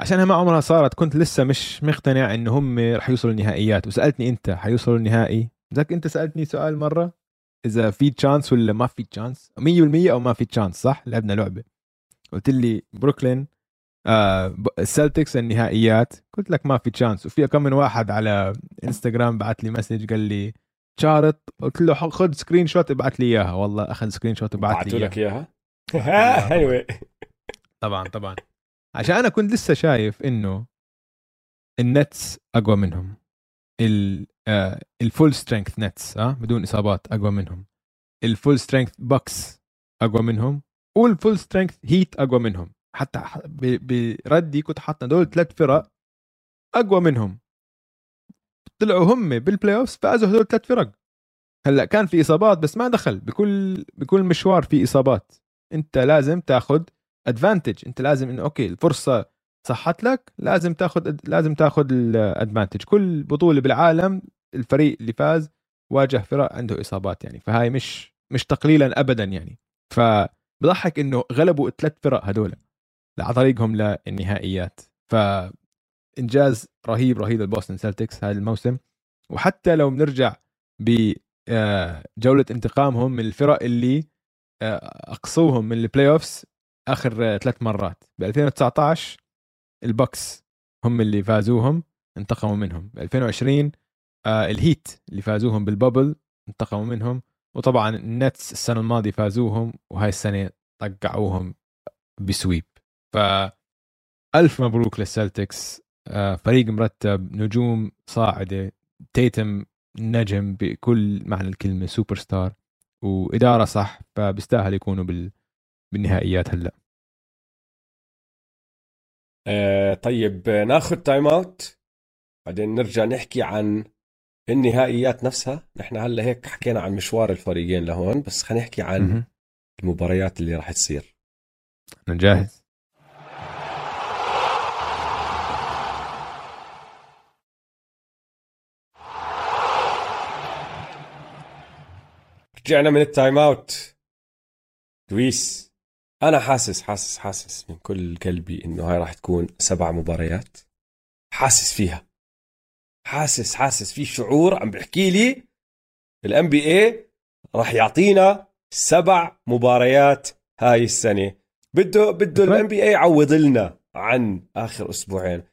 عشانها ما عمرها صارت كنت لسه مش مقتنع إنه هم رح يوصلوا النهائيات. وسألتني أنت حيوصلوا النهائي؟ ذاك أنت سألتني سؤال مرة إذا في chance ولا ما في chance 100% أو ما في chance صح؟ لعبنا لعبة. قلت لي بروكلين آه السلتكس النهائيات. قلت لك ما في chance وفي كم من واحد على انستغرام بعت لي message قال لي شارط؟ قلت له خذ screenshot ابعث لي إياها. والله أخذ screenshot وبعث لي لك إياها؟ حلوة (laughs) طبعا. طبعا عشان أنا كنت لسه شايف إنه النتس أقوى منهم. ال full strength نتس آه بدون إصابات أقوى منهم. ال full strength بوكس أقوى منهم. وال full strength هيت أقوى منهم. حتى بردي كنت حاطنا دول ثلاث فرق أقوى منهم. طلعوا هم بال playoff فازوا هدول ثلاث فرق. هلأ كان في إصابات بس ما دخل بكل بكل مشوار في إصابات. أنت لازم تاخذ advantage أنت لازم إنه okay الفرصة صحت لك لازم تاخذ لازم تاخذ ال advantage كل بطولة بالعالم الفريق اللي فاز واجه فرق عنده إصابات يعني فهاي مش مش تقليلا ابدا يعني. فبضحك إنه غلبوا الثلاث فرق هدول. على طريقهم للنهائيات. ف انجاز رهيب رهيب للبوستن سلتكس هذا الموسم. وحتى لو بنرجع بجوله آه، انتقامهم من الفرق اللي آه، أقصوهم من ال playoffs آخر ثلاث مرات. ب 2019 البوكس هم اللي فازوهم انتقموا منهم. ب 2020 آه الهيت اللي فازوهم بال bubble انتقموا منهم. وطبعا النتس السنة الماضية فازوهم وهاي السنة طقعوهم ب sweep. ف ألف مبروك للسلتكس. آه فريق مرتب نجوم صاعدة تيتم نجم بكل معنى الكلمة سوبر ستار وإدارة صح فبيستاهل يكونوا بال بالنهائيات هلأ. آه طيب ناخذ time out بعدين نرجع نحكي عن النهائيات نفسها. نحن هلأ هيك حكينا عن مشوار الفريقين لهون بس خلينا نحكي عن المباريات اللي راح تصير. أنا جاهز. رجعنا من ال timeout دويس أنا حاسس حاسس حاسس من كل قلبي إنه هاي راح تكون سبع مباريات. حاسس فيها. حاسس حاسس. في شعور عم بحكي لي ال NBA راح يعطينا سبع مباريات هاي السنة. بده بده ال NBA يعوض لنا عن آخر أسبوعين.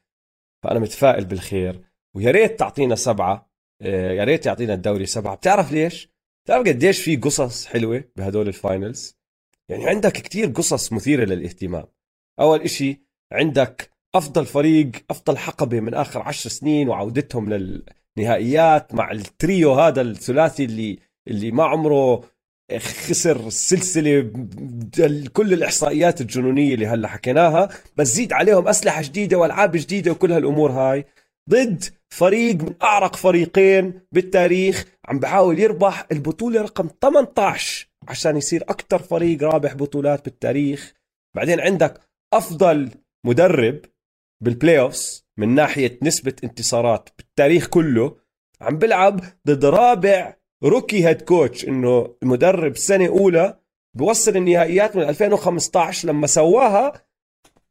فأنا متفائل بالخير. ويا ريت تعطينا سبعة. آه، يا ريت يعطينا الدوري سبعة. بتعرف ليش؟ بتعرف قديش في قصص حلوة بهدول ال finals يعني عندك كتير قصص مثيرة للاهتمام. أول إشي عندك أفضل فريق أفضل حقبة من آخر عشر سنين وعودتهم للنهائيات مع التريو هذا الثلاثي اللي اللي ما عمره خسر السلسله كل الإحصائيات الجنونية اللي هلأ حكيناها بس زيد عليهم أسلحة جديدة وألعاب جديدة وكل هالأمور هاي. ضد فريق من أعرق فريقين بالتاريخ عم بحاول يربح البطولة رقم 18 عشان يصير أكثر فريق رابح بطولات بالتاريخ. بعدين عندك أفضل مدرب بال playoffs من ناحية نسبة انتصارات بالتاريخ كله عم بلعب ضد رابع rookie head coach إنه المدرب سنة أولى بوصل النهائيات من 2015 لما سواها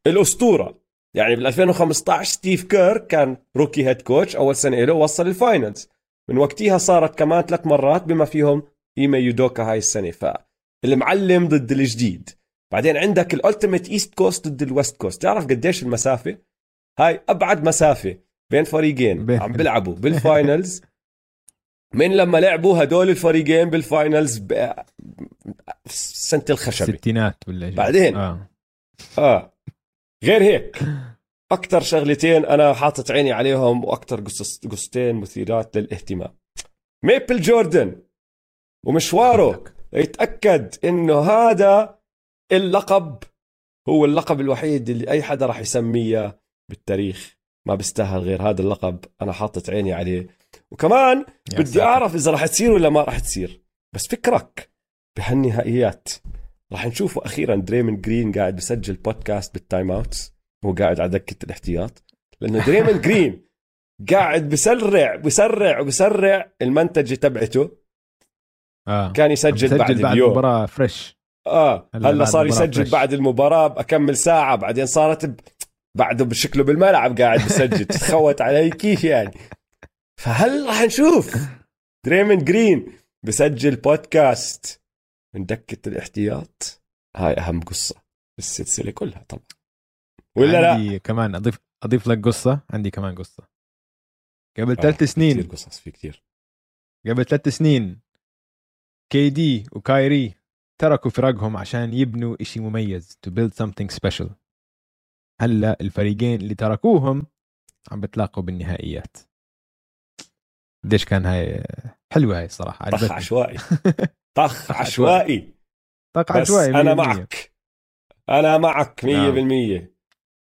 الأسطورة. يعني بال 2015 ستيف كير كان rookie head coach أول سنة له وصل ال finals. من وقتها صارت كمان ثلاث مرات بما فيهم ايما يودوكا هاي السنة. فالمعلم ضد الجديد. بعدين عندك ال ultimate East Coast ضد ال West Coast تعرف قديش المسافة؟ هاي أبعد مسافة بين فريقين عم بيلعبوا بال finals (laughs) من لما لعبوا هدول الفريقين بال finals ب... سنة الخشب الستينات ولا بعدين؟ آه, آه. غير هيك أكثر شغلتين أنا حاطط عيني عليهم وأكثر قصص قصتين مثيرات للاهتمام. ميبل جوردن ومشواره يتأكد إنه هذا اللقب هو اللقب الوحيد اللي أي حدا راح يسميه بالتاريخ. ما بيستاهل غير هذا اللقب أنا حاطط عيني عليه. وكمان بدي. أعرف إذا راح تصير ولا ما راح تصير. بس فكرك بهالنهائيات. راح نشوفه أخيرا دريمن جرين قاعد بسجل بودكاست بال timeouts وهو قاعد على دكة الاحتياط. لأنه دريمن (laughs) جرين قاعد بسرع بسرع وبسرع المنتجه تبعته. آه. كان يسجل بعد, بعد اليوم. المباراه fresh آه. هلا صار يسجل fresh. بعد المباراة اكمل ساعة. بعدين صارت ب... بعده بشكله بالملعب قاعد بسجل. (laughs) تخوت علي كيف يعني؟ فهل راح نشوف (laughs) دريمن جرين بسجل بودكاست من دكة الاحتياط. هاي أهم قصة السلسلة كلها طبعا. ولا عندي لا كمان أضيف أضيف لك قصة. عندي كمان قصة. قبل آه ثلاث سنين. كثير قصص في كثير قبل ثلاث سنين كي دي وكايري تركوا فرقهم عشان يبنوا إشي مميز to build something special. هلأ الفريقين اللي تركوهم عم بتلاقوا بالنهائيات. قديش كان هاي حلوة هاي الصراحة طخ عشوائي. (laughs) طخ عشوائي. طخ عشوائي أنا معك. أنا معك 100% نعم.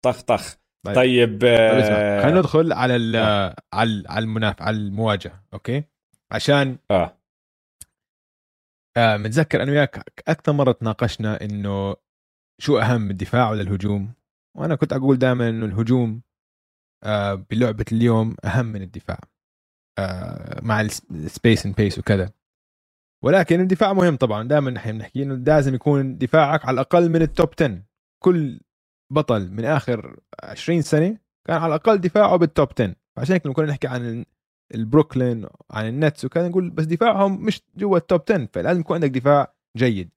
طخ طخ. طيب, طيب آه... خلينا ندخل على ال آه. على على المناف على المواجهة أوكي؟ عشان آه. آه متذكر أنا وياك أكثر مرة تناقشنا إنه شو أهم الدفاع ولا الهجوم؟ وأنا كنت أقول دائما إنه الهجوم آه بلعبة اليوم أهم من الدفاع آه مع ال space and pace وكذا. ولكن الدفاع مهم طبعا. دائما نحن بنحكي إنه لازم يكون دفاعك على الأقل من ال top 10 كل بطل من آخر 20 سنة كان على الأقل دفاعه بال top 10 فعشان هيك لما كنا نحكي عن البروكلين عن النتس وكذا نقول بس دفاعهم مش جوا ال top 10 فلازم يكون عندك دفاع جيد.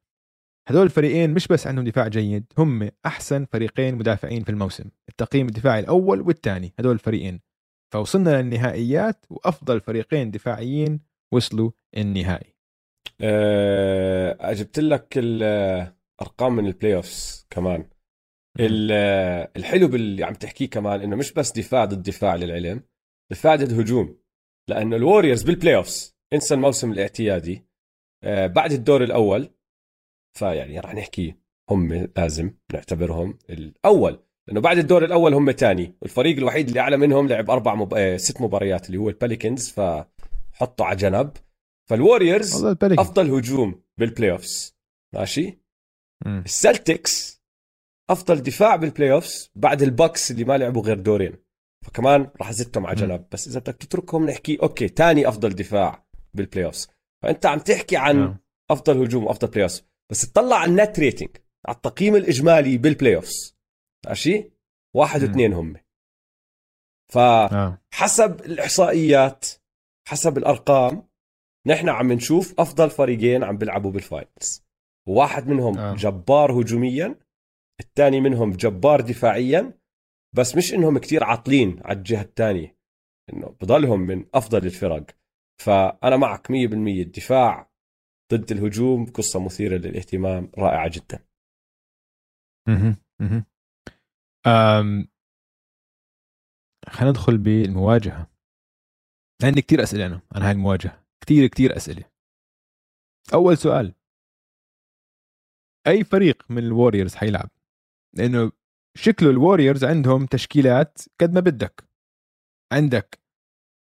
هذول الفريقين مش بس عندهم دفاع جيد هم أحسن فريقين مدافعين في الموسم. التقييم الدفاعي الأول والثاني هذول الفريقين. فوصلنا للنهائيات وأفضل فريقين دفاعيين وصلوا النهائي. أه جبت لك الأرقام من ال playoffs كمان الحلو باللي عم تحكيه كمان إنه مش بس دفاع ضد دفاع للعلم دفاع ضد هجوم. لأنه الوريورز بال playoffs انسى الموسم الاعتيادي. أه بعد الدور الأول فيعني راح نحكي هم لازم نعتبرهم الأول. لأنه بعد الدور الأول هم ثاني الفريق الوحيد اللي أعلى منهم لعب أربع مب... آه، ست مباريات اللي هو البيليكنز فحطوا على جنب. فالوريورز أفضل هجوم بال playoffs ماشي السلتكس أفضل دفاع بال playoffs بعد البوكس اللي ما لعبوا غير دورين. فكمان راح أزتهم على جنب. بس إذا بدك تتركهم نحكي okay ثاني أفضل دفاع بال playoffs فأنت عم تحكي عن م. أفضل هجوم وأفضل playoffs بس تطلع على ال net rating على التقييم الإجمالي بال playoffs ماشي؟ واحد واثنين هم. فحسب آه. الإحصائيات حسب الأرقام نحن عم نشوف أفضل فريقين عم بيلعبوا بال finals واحد منهم آه. جبار هجوميا الثاني منهم جبار دفاعيا بس مش إنهم كتير عاطلين على الجهة الثانية إنه بضلهم من أفضل الفرق. فأنا معك 100% الدفاع ضد الهجوم قصة مثيرة للاهتمام رائعة جدا. أها أها. خلينا ندخل بالمواجهة. عندي كثير أسئلة أنا عن هاي المواجهة. كثير كثير أسئلة. أول سؤال. أي فريق من الوريورز حيلعب؟ لأنه شكله الوريورز عندهم تشكيلات قد ما بدك. عندك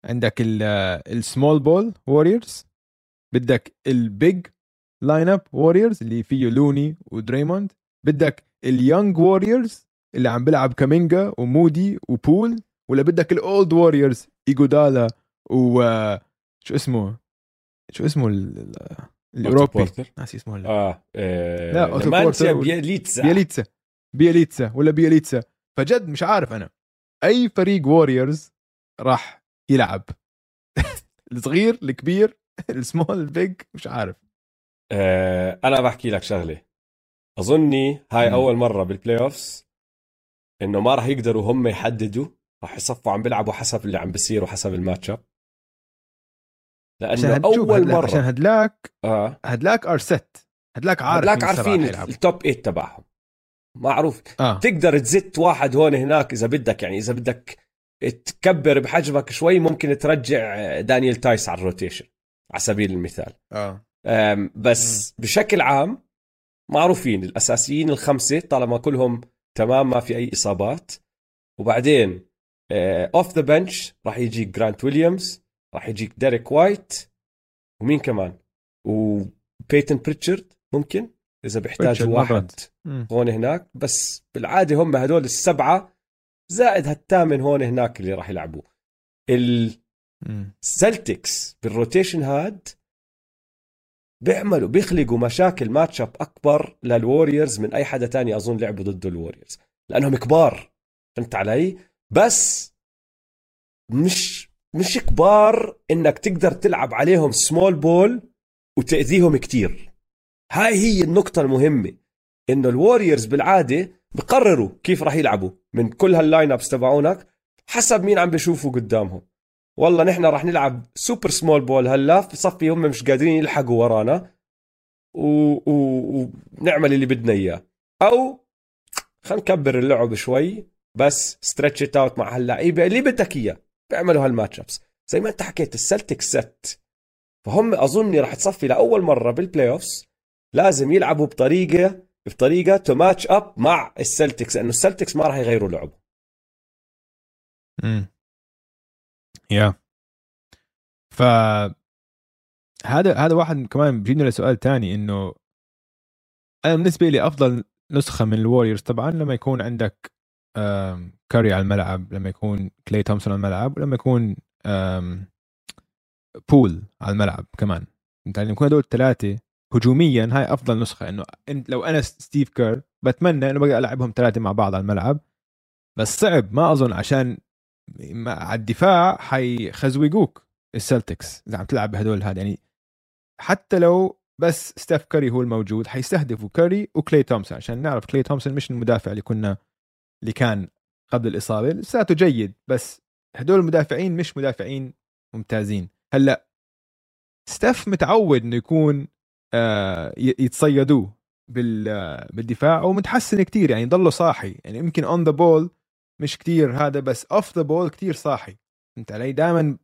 عندك ال small ball ووريرز بدك ال big lineup ووريرز اللي فيه لوني ودريموند بدك ال young ووريرز اللي عم بيلعب كومينجا ومودي وبول ولا بدك ال old ووريرز إيجودالا و شو اسمه؟ شو اسمه الأوروبي؟ ناسي اسمه هلا. آه, آه لا اوتو بورتر بياليتسا بياليتسا بياليتسا ولا بيليتسا فجد مش عارف أنا. أي فريق ووريرز راح يلعب؟ (laughs) الصغير الكبير (laughs) السمول البيج مش عارف. آه أنا بحكي لك شغلة. أظني هاي م. أول مرة بال playoffs إنه ما راح يقدروا هم يحددوا راح يصفوا عم بيلعبوا حسب اللي عم بيصير وحسب ال matchup لأنه أول هدلاك مرة. عشان هدلاك آه. هدلاك are set هدلاك عارف هدلاك عارفين ال top 8 تبعهم. معروف. آه. تقدر تزت واحد هون هناك إذا بدك يعني إذا بدك تكبر بحجمك شوي ممكن ترجع دانيال تايس على ال rotation على سبيل المثال. آه. بس م. بشكل عام معروفين الأساسيين الخمسة طالما كلهم تمام ما في أي إصابات. وبعدين off the bench راح يجيك جرانت ويليامز راح يجيك ديريك وايت ومين كمان؟ وبيتون بريتشارد ممكن إذا بيحتاجوا واحد هون هناك. بس بالعادة هم هدول السبعة زائد هالثامن هون هناك اللي راح يلعبوا. السلتكس بال rotation هاد بيعملوا بيخلقوا مشاكل matchup أكبر للوريورز من أي حدا تاني أظن لعبوا ضد الوريورز لأنهم كبار فهمت علي؟ بس مش مش كبار إنك تقدر تلعب عليهم small ball وتأذيهم كتير. هاي هي النقطة المهمة إنه الوريورز بالعادة بقرروا كيف راح يلعبوا من كل هال lineups تبعونك حسب مين عم بيشوفوا قدامهم. والله نحن راح نلعب super small ball هلا بصفي هم مش قادرين يلحقوا ورانا ونعمل و... اللي بدنا إياه. أو خلينا نكبر اللعب شوي بس stretch out مع هاللعيبه اللي بدك إياه. بيعملوا هال matchups زي ما انت حكيت السلتكس فهم اظني راح تصفي لأول مرة بال playoffs لازم يلعبوا بطريقه بطريقة to match up مع السلتكس لأنه السلتكس ما راح يغيروا لعب امم يا ف هذا هذا واحد كمان بيجينا لسؤال تاني إنه أنا بالنسبة لي أفضل نسخة من الوريورز طبعا لما يكون عندك كاري على الملعب لما يكون كلي تومسون على الملعب ولما يكون بول على الملعب كمان. انت لما يكون هدول الثلاثه هجوميا هاي أفضل نسخة. إنه انت لو أنا ستيف كير بتمنى إنه بقى ألعبهم ثلاثة مع بعض على الملعب. بس صعب ما أظن عشان على الدفاع حيخزوقوك السلتكس إذا عم تلعب بهدول هذا يعني حتى لو بس ستيف كاري هو الموجود حيستهدفوا كاري وكلي تومسون عشان نعرف كلي تومسون مش المدافع اللي كنا اللي كان قبل الإصابة. لساته جيد بس هدول المدافعين مش مدافعين ممتازين. هلأ ستيف متعود إنه يكون آه يتصيدوه بالدفاع ومتحسن كتير يعني ضله صاحي. يعني يمكن on the ball مش كتير هذا بس off the ball كتير صاحي. انت علي؟ دائما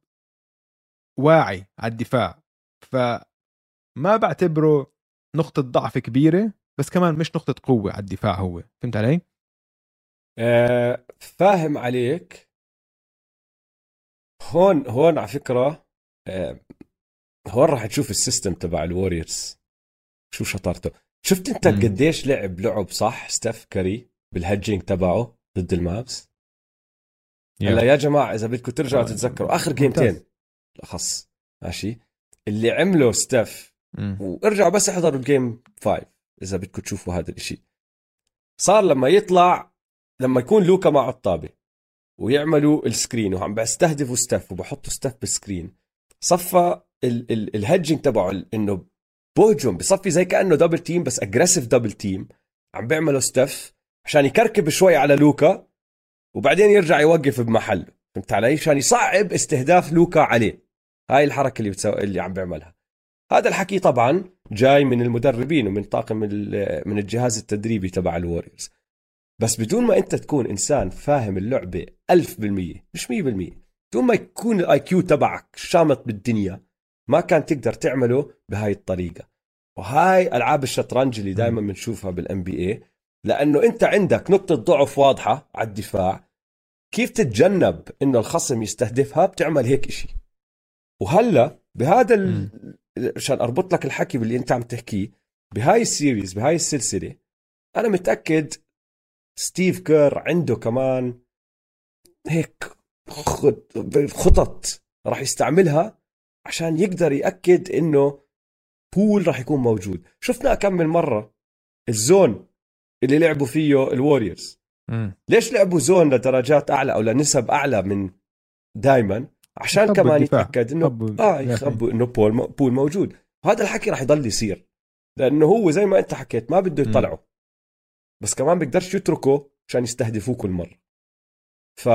واعي على الدفاع. فما بعتبره نقطة ضعف كبيرة بس كمان مش نقطة قوة على الدفاع هو. فهمت علي؟ آه فاهم عليك. هون هون على فكرة آه هون راح تشوف ال system تبع الوريورز. شو شطارته. شفت انت قديش لعب لعب صح ستيف كاري بالهجينج تبعه ضد المافس هلا يا جماعة إذا بدكم ترجعوا تتذكروا آخر game تين بالاخص ماشي. اللي عمله ستيف وارجعوا بس احضروا ال game 5 إذا بدكم تشوفوا هذا الشيء صار لما يطلع لما يكون لوكا مع الطابه ويعملوا ال screen وعم بستهدفوا ستيف وبحطوا ستيف بال screen صفى الهجنج تبعه إنه بهجم بصفي زي كأنه double team بس aggressive double team عم بيعملوا ستيف عشان يكركب شوي على لوكا وبعدين يرجع يوقف بمحله فهمت علي؟ عشان يصعب استهداف لوكا عليه. هاي الحركة اللي بتسو... اللي عم بيعملها. هذا الحكي طبعا جاي من المدربين ومن طاقم من الجهاز التدريبي تبع الوريورز بس بدون ما انت تكون انسان فاهم اللعبة 1000% مش 100% بدون ما يكون ال IQ تبعك شامط بالدنيا ما كان تقدر تعمله بهاي الطريقة. وهاي ألعاب الشطرنج اللي دائما بنشوفها بال NBA لأنه أنت عندك نقطة ضعف واضحة على الدفاع. كيف تتجنب إنه الخصم يستهدفها؟ بتعمل هيك إشي. وهلأ بهذا ال... عشان أربط لك الحكي باللي أنت عم تحكيه بهاي ال series بهاي السلسلة أنا متأكد ستيف كير عنده كمان هيك خطط راح يستعملها عشان يقدر يأكد إنه بول راح يكون موجود. شفنا كم من مرة ال zone اللي لعبوا فيه الوريورز ليش لعبوا zone لدرجات أعلى أو لنسب أعلى من دائما عشان كمان الدفاع. يتأكد انه آه يخبوا إنه بول بول موجود. وهذا الحكي راح يضل يصير. لأنه هو زي ما أنت حكيت ما بده يطلعه. بس كمان بيقدرش يتركه عشان يستهدفوه كل مرة. ف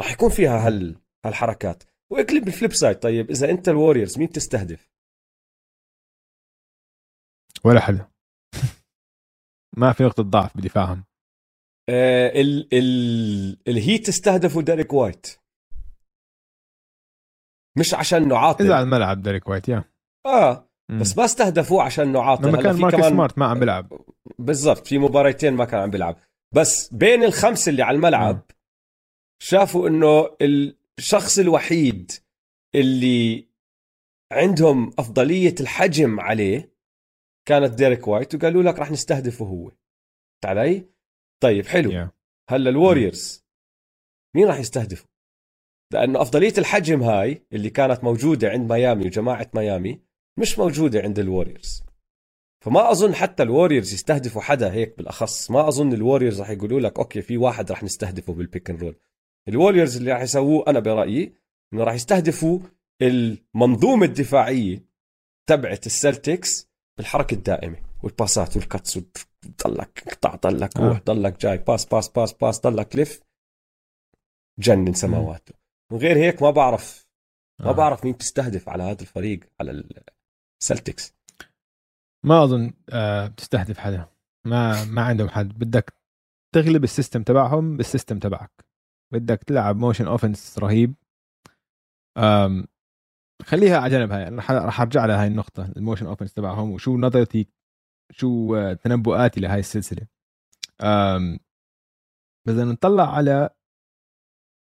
راح يكون فيها هال هالحركات. واقلب بال flip side. طيب إذا أنت الوريورز مين تستهدف؟ ولا حدا. (laughs) ما في نقطة ضعف بدفاعهم. آه ال ال الهيت استهدفوا ديريك وايت. مش عشان انه عاطل إذا على الملعب ديريك وايت يا. آه. بس ما استهدفوه عشان انه عاطل لما كان مارك كمان... سمارت ما عم بيلعب. بالضبط في مباريتين ما كان عم بيلعب. بس بين الخمسه اللي على الملعب مم. شافوا إنه الشخص الوحيد اللي عندهم أفضلية الحجم عليه كانت ديريك وايت وقالوا لك راح نستهدفه هو. علي طيب حلو. Yeah. هلا الوريورز مين راح يستهدفه؟ لأنه أفضلية الحجم هاي اللي كانت موجودة عند ميامي وجماعة ميامي مش موجودة عند الوريورز فما أظن حتى الوريورز يستهدفوا حدا هيك بالأخص. ما أظن الوريورز راح يقولوا لك okay في واحد راح نستهدفه بال pick and roll الوريورز اللي راح يسووه أنا برأيي إنه راح يستهدفوا المنظومة الدفاعية تبعت السلتكس بالحركة الدائمة. والباسات وال cuts وضلك قطع ضلك روح ضلك جاي pass pass pass pass ضلك لف جنن سماواته. من غير هيك ما بعرف ما آه. بعرف مين تستهدف على هذا الفريق على السلتكس ما أظن آه بتستهدف حدا. ما ما عندهم حد. بدك تغلب ال system تبعهم بال system تبعك. بدك تلعب motion offense رهيب. أم خليها على جنب هاي. راح أرجع لهاي النقطة ال motion offense تبعهم وشو نظرتي شو تنبؤاتي لهاي السلسلة. أم بس نطلع على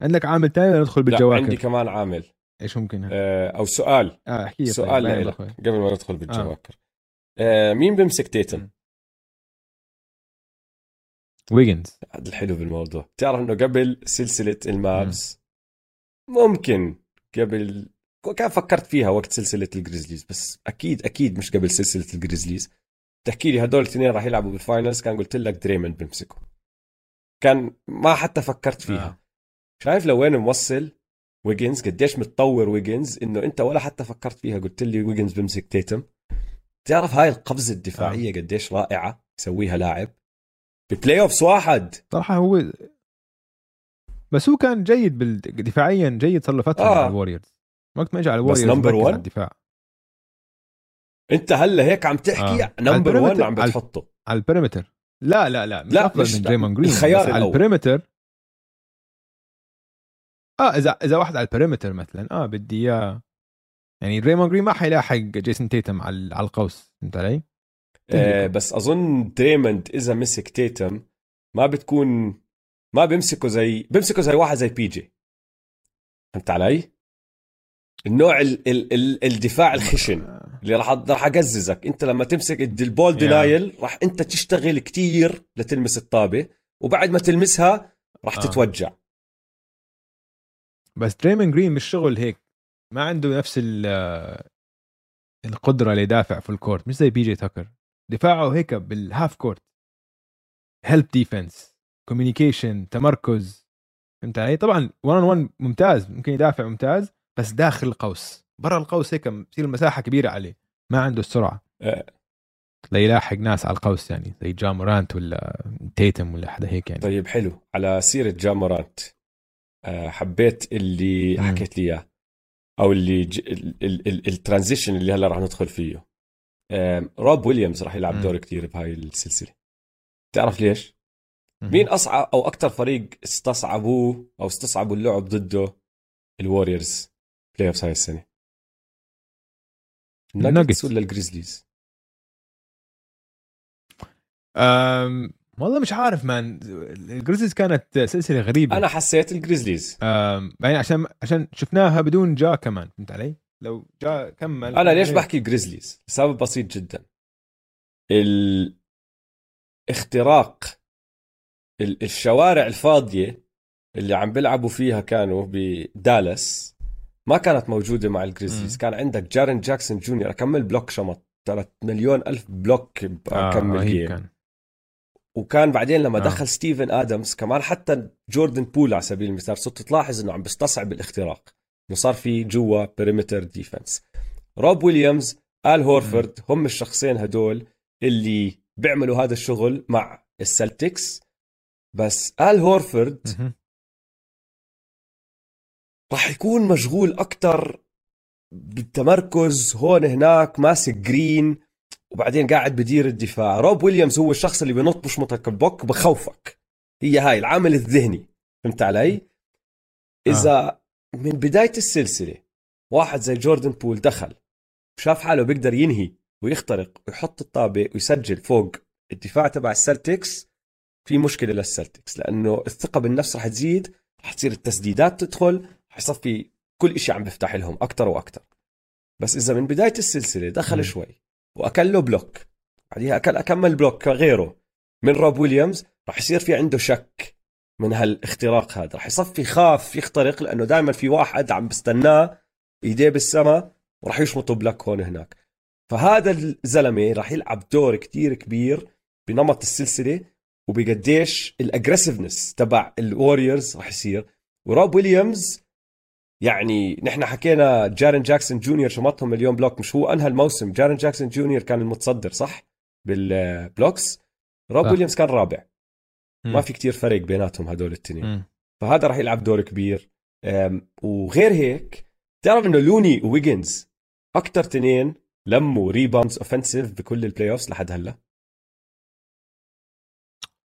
عندك عامل ثاني ندخل بالجواكر؟ عندي كمان عامل. إيش ممكن آه أو سؤال. آه احكي سؤال طيب. قبل ما ندخل بالجواكر. آه. آه مين بيمسك تيتم؟ ويجنز. هذا الحلو بالموضوع. تعرف إنه قبل سلسلة المابس ممكن قبل كان فكرت فيها وقت سلسلة الجريزليز بس أكيد أكيد مش قبل سلسلة الجريزليز. تحكي لي هدول الاثنين راح يلعبوا بال finals كان قلت لك دريموند بيمسكه كان ما حتى فكرت فيها. آه. شايف لوين موصل؟ ويجنز قديش متطور ويجنز إنه أنت ولا حتى فكرت فيها. قلت لي ويجنز بيمسك تيتم تعرف هاي القفزة الدفاعية آه. قديش رائعة يسويها لاعب؟ ب playoffs واحد. صراحة هو بس هو كان جيد دفاعيا جيد صار له فترة آه. مع الوريورز وقت ما اجى على الوريورز بس number 1 الدفاع. أنت هلا هيك عم تحكي آه. number 1 عم بتحطه. على ال perimeter. لا لا لا مش لا أفضل مش من دريمون جرين الخيار على ال perimeter آه إذا إذا واحد على ال perimeter مثلا آه بدي إياه. يعني دريمون جرين ما حيلاحق جيسون تيتم على على القوس فهمت علي؟ آه بس أظن دريموند إذا مسك تيتم ما بتكون ما بيمسكه زي بيمسكه زي واحد زي بي جي فهمت علي؟ النوع ال ال ال الدفاع الخشن اللي راح راح اقززك أنت لما تمسك ال ball denial راح أنت تشتغل كتير لتلمس الطابة وبعد ما تلمسها راح آه. تتوجع. بس دريمن جرين مش شغل هيك. ما عنده نفس القدرة ليدافع في ال court مش زي بي جي تاكر. دفاعه هيك بال half court help defense communication تمركز. فهمت علي؟ طبعا 1 on 1 ممتاز ممكن يدافع ممتاز بس داخل القوس. برا القوس هيك بتصير المساحه كبيرة عليه. ما عنده السرعة. أه. ليلاحق ناس على القوس يعني زي جامورانت ولا تيتم ولا حدا هيك يعني. طيب حلو. على سيرة جامورانت حبيت اللي حكيت لي إياه أو اللي ال transition اللي هلا راح ندخل فيه. روب ويليامز راح يلعب دور كثير بهاي السلسلة. تعرف ليش؟ مين أصعب أو أكثر فريق استصعبوه أو استصعبوا اللعب ضده؟ الوريورز. playoffs هاي السنة. الناجتس ولا الجريزليز؟ والله مش عارف man الجريزليز كانت سلسلة غريبة. أنا حسيت الجريزليز. أم يعني عشان عشان شفناها بدون جا كمان فهمت علي؟ لو جا كمل. أنا ليش بحكي جريزليز؟ لسبب بسيط جدا. الاختراق الشوارع الفاضية اللي عم بيلعبوا فيها كانوا بدالاس ما كانت موجودة مع الجريزليز. كان عندك جارين جاكسون جونيور. أكم block شمط. 3 مليون ألف block بكم آه game كان. وكان بعدين لما آه. دخل ستيفن آدمز كمان حتى جوردن بول على سبيل المثال صرت تلاحظ إنه عم بيستصعب الاختراق إنه صار في جوا perimeter defense روب ويليامز آل هورفورد هم الشخصين هدول اللي بيعملوا هذا الشغل مع السلتكس. بس آل هورفورد راح يكون مشغول أكثر بالتمركز هون هناك ماسك جرين وبعدين قاعد بدير الدفاع. روب ويليامز هو الشخص اللي بنط بشمطك ال block بخوفك. هي هاي العامل الذهني. فهمت علي؟ إذا آه. من بداية السلسلة واحد زي جوردن بول دخل وشاف حاله بيقدر ينهي ويخترق ويحط الطابة ويسجل فوق الدفاع تبع السلتكس. في مشكلة للسلتكس لأنه الثقة بالنفس رح تزيد رح تصير التسديدات تدخل رح يصفي كل شيء عم بيفتح لهم أكثر وأكثر بس إذا من بداية السلسلة دخل م. شوي. وأكل له block. بعديها أكل أكم block غيره. من روب ويليامز راح يصير في عنده شك من هالاختراق هذا. راح يصفي خاف يخترق لأنه دائما في واحد عم بستناه ايديه بالسماء وراح يشمطه بلوك هون هناك. فهذا الزلمة راح يلعب دور كتير كبير بنمط السلسلة وبقديش ال aggressiveness تبع الوريورز راح يصير. وروب ويليامز يعني نحن حكينا جارين جاكسون جونيور شمطهم مليون block مش هو أنهى الموسم؟ جارين جاكسون جونيور كان المتصدر صح؟ بال blocks. روب ويليامز كان رابع. ما في كتير فرق بيناتهم هدول التنين. فهذا راح يلعب دور كبير. وغير هيك تعرف إنه لوني وويجنز أكثر تنين لموا rebounds offensive بكل ال playoffs لحد هلأ؟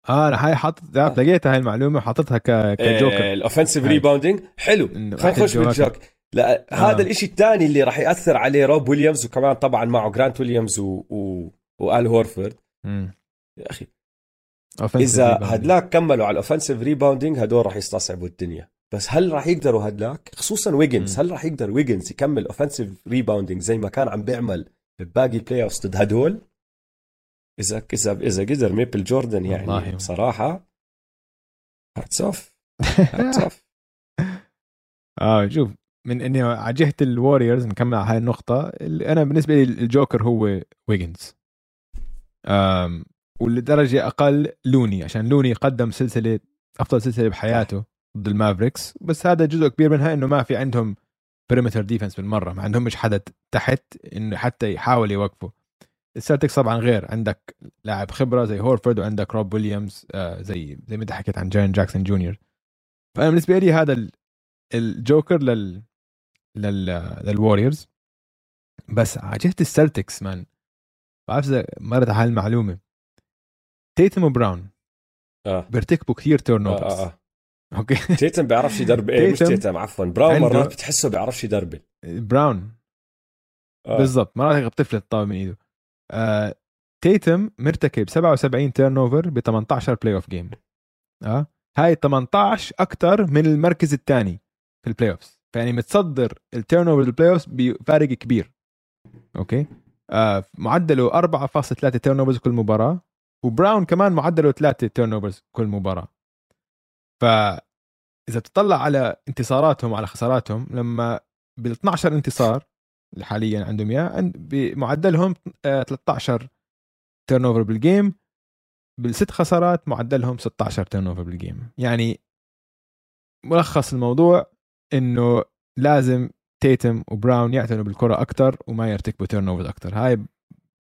آه أنا هاي حاطط آه. لقيتها هاي المعلومة حاططها كجوكر. آه ال offensive rebounding حلو. خلينا نخش بالجوك. لا آه. هذا الإشي الثاني اللي راح يأثر عليه روب ويليامز وكمان طبعا معه جرانت ويليامز و... و... وآل هورفورد. يا أخي. إذا هدلاك كملوا على ال offensive rebounding هدول راح يستصعبوا الدنيا. بس هل راح يقدروا هدلاك؟ خصوصا ويجنز هل راح يقدر ويجنز يكمل offensive rebounding زي ما كان عم بيعمل بباقي playoff ضد هدول؟ إذا إذا إذا قدر ميبل جوردن يعني والله. بصراحة hats off hats off آه شوف من إني على جهه الوريورز نكمل على هاي النقطة. أنا بالنسبة لي الجوكر هو ويجنز ولدرجة أقل لوني عشان لوني قدم سلسلة أفضل سلسلة بحياته ضد المافريكس. بس هذا جزء كبير منها إنه ما في عندهم perimeter defense بالمرة ما عندهمش حدا تحت إنه حتى يحاول يوقفه. السلتكس طبعا غير. عندك لاعب خبرة زي هورفورد وعندك روب ويليامز آه زي زي ما انت حكيت عن جارين جاكسون جونيور. فأنا بالنسبة لي هذا الجوكر لل لل للوريورز بس على جهه السلتكس مان بعرف إذا مرت على هالمعلومة. تيتم وبراون. آه. بيرتكبوا كثير turnovers آه, آه. أوكي. (laughs) تيتم بيعرفش يدربل إيه مش تيتم عفوا. براون مرات بتحسه بيعرفش يدربل براون. آه. بالضبط. مرات بتفلت الطابة من إيده. آه، تيتم مرتكب 77 turnover ب 18 playoff game آه هاي 18 أكثر من المركز الثاني في ال playoff فيعني متصدر ال turnover ال playoff بفارق كبير. أوكي؟ آه معدله 4.3 turnovers كل مباراة وبراون كمان معدله 3 turnovers كل مباراة. ف إذا تطلع على انتصاراتهم وعلى خساراتهم لما بال 12 انتصار اللي حاليا عندهم إياه. بمعدلهم 13 turnover بال game بالست خسارات معدلهم 16 turnover بال game يعني ملخص الموضوع إنه لازم تيتم وبراون يعتنوا بالكرة أكثر وما يرتكبوا turnover أكثر هاي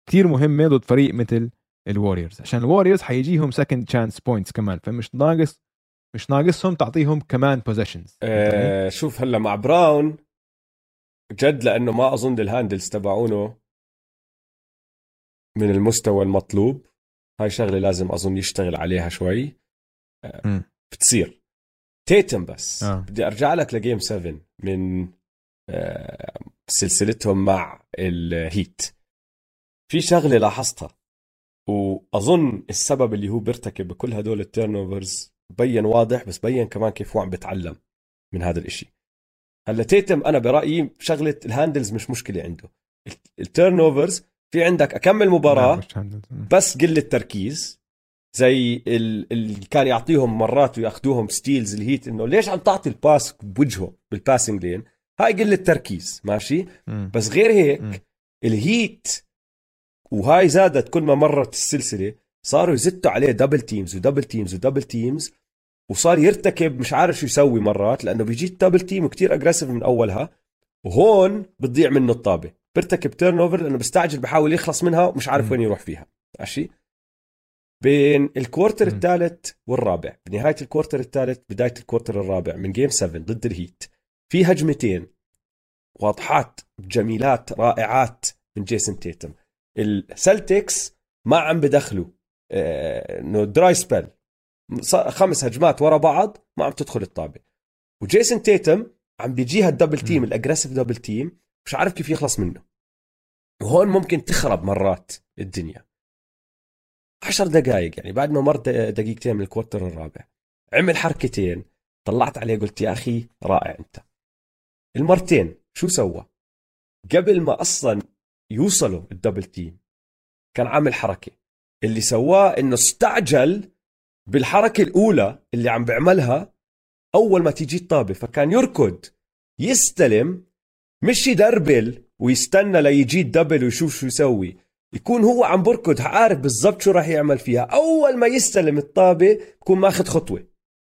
كثير مهمة ضد فريق مثل الوريورز عشان الوريورز حيجيهم second chance points كمان. فمش ناقص مش ناقصهم تعطيهم كمان possessions آه شوف هلأ مع براون جد لأنه ما أظن ال handles تبعونه من المستوى المطلوب. هاي شغلة لازم أظن يشتغل عليها شوي. آه، بتصير. تيتم بس. آه. بدي أرجع لك ل game 7 من آه، سلسلتهم مع الهيت. في شغلة لاحظتها وأظن السبب اللي هو بيرتكب بكل هدول ال turnovers بين واضح بس بين كمان كيف هو عم بيتعلم من هذا الإشي. هلا تيتم أنا برأيي شغلة ال handles مش مشكلة عنده ال turnovers في عندك أكم مباراة بس قلة تركيز زي اللي كان يعطيهم مرات ويأخذوهم steals الهيت إنه ليش عم تعطي ال pass بوجهه بال passing lane هاي قلة تركيز ماشي. بس غير هيك. الهيت وهاي زادت كل ما مرت السلسلة صاروا يزتوا عليه double teams و double teams و double teams وصار يرتكب مش عارف شو يسوي مرات لأنه بيجي double team وكتير aggressive من أولها وهون بتضيع منه الطابة. بيرتكب turnover لأنه بيستعجل بحاول يخلص منها ومش عارف. وين يروح فيها. ماشي؟ بين ال quarter. الثالث والرابع. بنهاية ال quarter الثالث بداية ال quarter الرابع من game 7 ضد الهيت في هجمتين. واضحات جميلات رائعات من جيسون تيتم السلتكس ما عم بدخلوا. آه، إنه dry spell خمس هجمات ورا بعض ما عم تدخل الطابة. وجيسون تيتم عم بيجيها ال double team. ال aggressive double team مش عارف كيف يخلص منه. وهون ممكن تخرب مرات الدنيا. عشر دقائق يعني بعد ما مر دقيقتين من ال quarter الرابع عمل حركتين طلعت عليه قلت يا أخي رائع أنت. المرتين شو سوى؟ قبل ما أصلا يوصلوا ال double team كان عامل حركة. اللي سواه إنه استعجل بالحركة الأولى اللي عم بيعملها أول ما تيجي الطابة فكان يركض يستلم مش يدربل ويستنى ليجي ال double ويشوف شو يسوي. يكون هو عم بركض عارف بالضبط شو راح يعمل فيها. أول ما يستلم الطابة بكون ماخذ خطوة.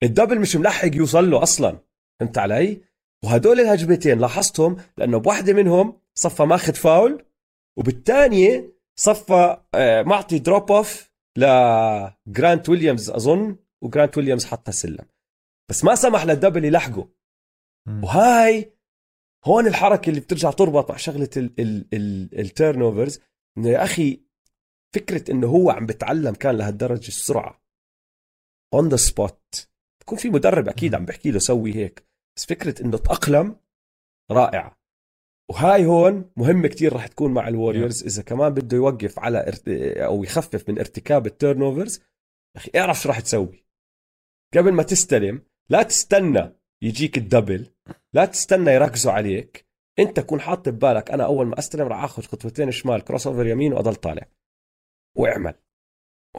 ال double مش ملحق يوصل له أصلا. فهمت علي؟ وهدول الهجمتين لاحظتهم لأنه بواحده منهم صفى ماخذ فاول وبالثانية صفى آه، معطي drop off لجرانت ويليامز أظن وجرانت ويليامز حطها سلم. بس ما سمح لل double يلحقه. وهاي هون الحركة اللي بترجع تربط مع شغلة ال turnovers إنه يا أخي فكرة إنه هو عم بتعلم كان لهالدرجة السرعة. on the spot بكون في مدرب أكيد عم بحكي له سوي هيك. بس فكرة إنه تأقلم رائعه وهاي هون مهمة كتير راح تكون مع الوريورز إذا كمان بده يوقف على ارت... أو يخفف من ارتكاب ال turnovers أخي اعرف شو راح تسوي. قبل ما تستلم لا تستنى يجيك ال double لا تستنى يركزوا عليك. أنت كون حاط ببالك أنا أول ما أستلم راح آخذ خطوتين شمال crossover يمين وأضل طالع. واعمل.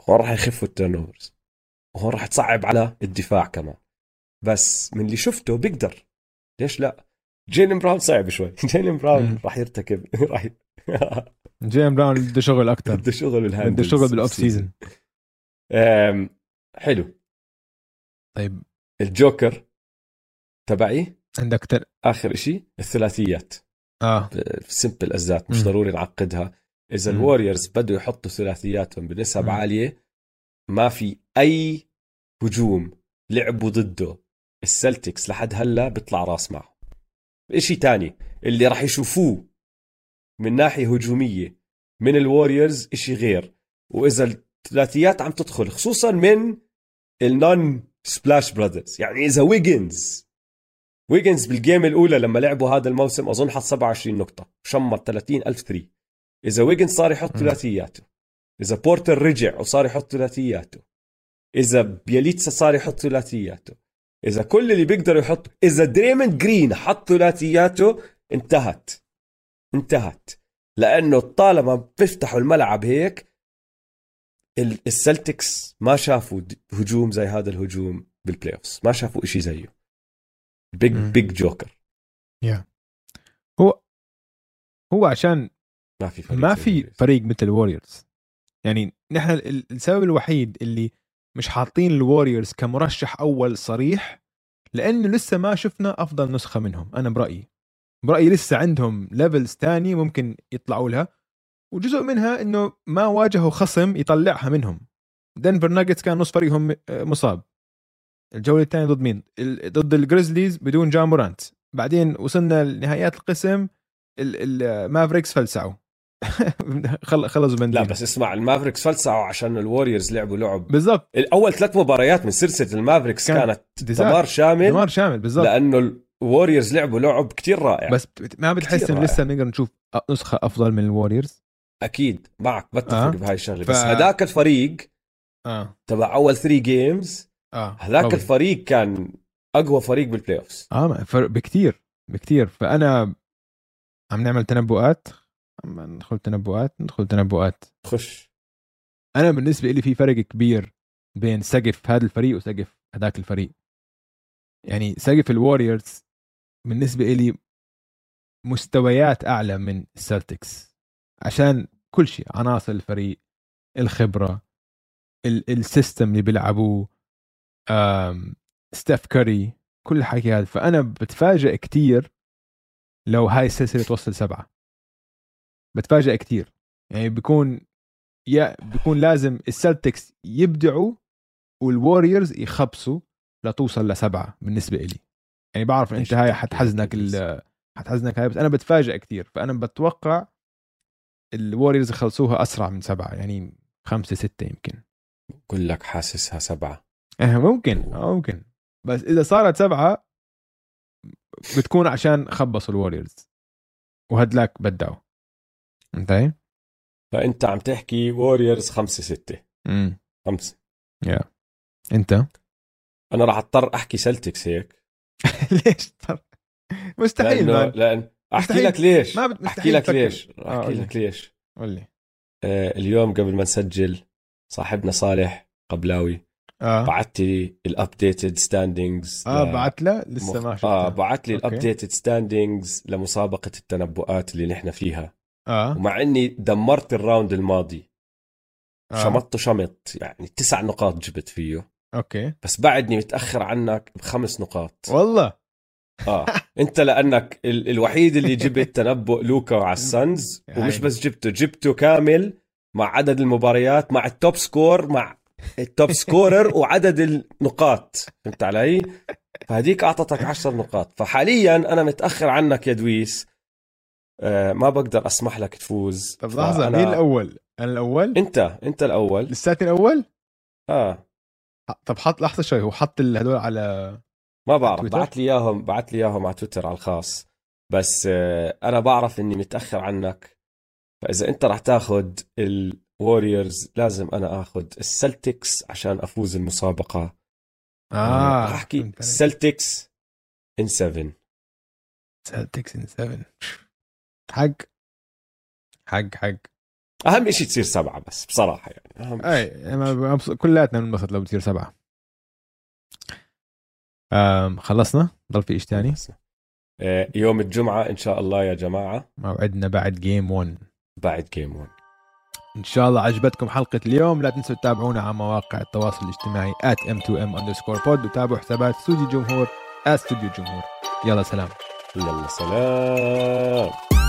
هون راح يخفوا ال turnovers وهون راح تصعب على الدفاع كمان. بس من اللي شفته بيقدر. ليش لا؟ جيلين براون صعب شوي. (laughs) جيلين براون. راح يرتكب (laughs) راح (laughs) جيلين براون بده شغل أكثر بده شغل بال handles بده شغل بال off-season حلو. طيب. الجوكر تبعي عندك تر... آخر إشي الثلاثيات. آه. simple as that مش مم. ضروري نعقدها. إذا. الوريورز بدوا يحطوا ثلاثياتهم بنسب. عالية ما في أي هجوم لعبوا ضده. السلتكس لحد هلا بيطلع راس معه. إشي تاني اللي راح يشوفوه من ناحية هجومية من الوريورز إشي غير. وإذا الثلاثيات عم تدخل خصوصا من ال non Splash Brothers يعني إذا ويجنز ويجنز بال game الأولى لما لعبوا هذا الموسم أظن حط 27 نقطة شمر 30 ألف three. إذا ويجنز صار يحط. ثلاثياته إذا بورتر رجع وصار يحط ثلاثياته إذا بياليتسا صار يحط ثلاثياته إذا كل اللي بيقدروا يحط إذا دريموند جرين حط ثلاثياته انتهت. انتهت. لأنه طالما بيفتحوا الملعب هيك ال- السلتكس ما شافوا هجوم زي هذا الهجوم بال playoffs ما شافوا إشي زيه. big. big joker هو هو عشان ما في فريق ما في. فريق مثل الوريورز يعني نحن ال- السبب الوحيد اللي مش حاطين الوريورز كمرشح أول صريح لأنه لسه ما شفنا أفضل نسخة منهم أنا برأيي. برأيي لسه عندهم levels تاني ممكن يطلعوا لها وجزء منها إنه ما واجهوا خصم يطلعها منهم. دنفر ناجتس كان نص فريقهم آه، مصاب. الجولة الثانية ضد مين؟ ضد الجريزليز بدون جا مورانت بعدين وصلنا لنهايات القسم المافريكس فلسعوا. خل- (laughs) خلصوا بنزين لا بس اسمع المافريكس فلسعوا عشان الوريورز لعبوا لعب. بالضبط. الأول ثلاث مباريات من سلسلة المافريكس كان كانت. دمار شامل دمار شامل بالضبط. لأنه الوريورز لعبوا لعب كتير رائع. بس ما بتحس انه. لسه بنقدر نشوف نسخة أفضل من الوريورز؟ أكيد. معك بتفق آه. بهاي الشغلة. ف- بس هداك الفريق آه. تبع أول 3 games آه هذاك قوي. الفريق كان أقوى فريق بال playoffs آه بكتير بكتير. فأنا عم نعمل تنبؤات. عم ندخل تنبؤات ندخل تنبؤات. خش. أنا بالنسبة لي في فرق كبير بين سقف هذا الفريق وسقف هذاك الفريق. يعني سقف الوريورز بالنسبة لي مستويات أعلى من السلتكس عشان كل شيء عناصر الفريق الخبرة ال- ال system اللي بيلعبوه ستيف كاري كل الحكي هذا فأنا بتفاجئ كتير لو هاي السلسلة توصل سبعة. بتفاجئ كتير. يعني بيكون يا بيكون لازم السلتكس يبدعوا والوريورز يخبصوا لتوصل لسبعة بالنسبة إلي. يعني بعرف أنت هاي حتحزنك حتحزنك هاي بس أنا بتفاجئ كتير. فأنا بتوقع الوريورز يخلصوها أسرع من سبعة يعني خمسة ستة يمكن. بقول لك حاسسها سبعة. إيه ممكن آه، ممكن. بس إذا صارت سبعة بتكون عشان خبصوا الوريورز وهدلاك بدعوا. انتهي؟ فأنت عم تحكي ووريرز خمسة ستة. امم خمسة. انت؟ أنا راح اضطر أحكي سلتكس هيك. (laughs) ليش طب؟ مستحيل لأنه. لأن أحكي مستحيل. لك ليش. ما بت- أحكي لك. ليش. آه، أحكي لك ليش. قول لي. آه اليوم قبل ما نسجل صاحبنا صالح قبلاوي آه. بعت لي ال updated standings آه بعت له؟ لسه ما شفتها آه بعت لي. ال updated standings لمسابقة التنبؤات اللي نحن فيها. آه. ومع إني دمرت ال round الماضي. آه. شمطته شمط يعني تسع نقاط جبت فيه. okay. بس بعدني متأخر عنك بخمس نقاط. والله. آه. (laughs) أنت لأنك ال- الوحيد اللي جبت تنبؤ لوكا على (laughs) ال Suns يا ومش عيني. بس جبته جبته كامل مع عدد المباريات مع ال top score مع ال top scorer (laughs) وعدد النقاط. فهمت علي؟ فهديك أعطتك عشر نقاط. فحاليا أنا متأخر عنك يا دويس. آه ما بقدر أسمح لك تفوز طب لحظة مين الأول؟ أنا الأول؟ أنت أنت الأول لساتني الأول؟ آه طب حط لحظة شوي هو حط هدول على ما بعرف تويتر؟ بعت لي إياهم بعت لي إياهم على تويتر على الخاص بس آه، أنا بعرف إني متأخر عنك فإذا أنت راح تاخذ ال Warriors لازم أنا اخذ ال Celtics عشان أفوز المسابقة آه راح أحكي. ال Celtics إن 7 سلتكس إن 7 حق. حق حق. أهم شيء تصير سبعة بس بصراحة يعني. أهم أي أنا مبسوط- كلياتنا بننبسط لو بتصير سبعة. آم خلصنا؟ ضل في إيش تاني؟ آه، يوم الجمعة إن شاء الله يا جماعة. موعدنا بعد جيم 1 بعد جيم 1 إن شاء الله عجبتكم حلقة اليوم. لا تنسوا تتابعونا على مواقع التواصل الاجتماعي m2m underscore pod. وتابعوا حسابات استوديو جمهور استوديو جمهور يلا سلام. يلا سلام.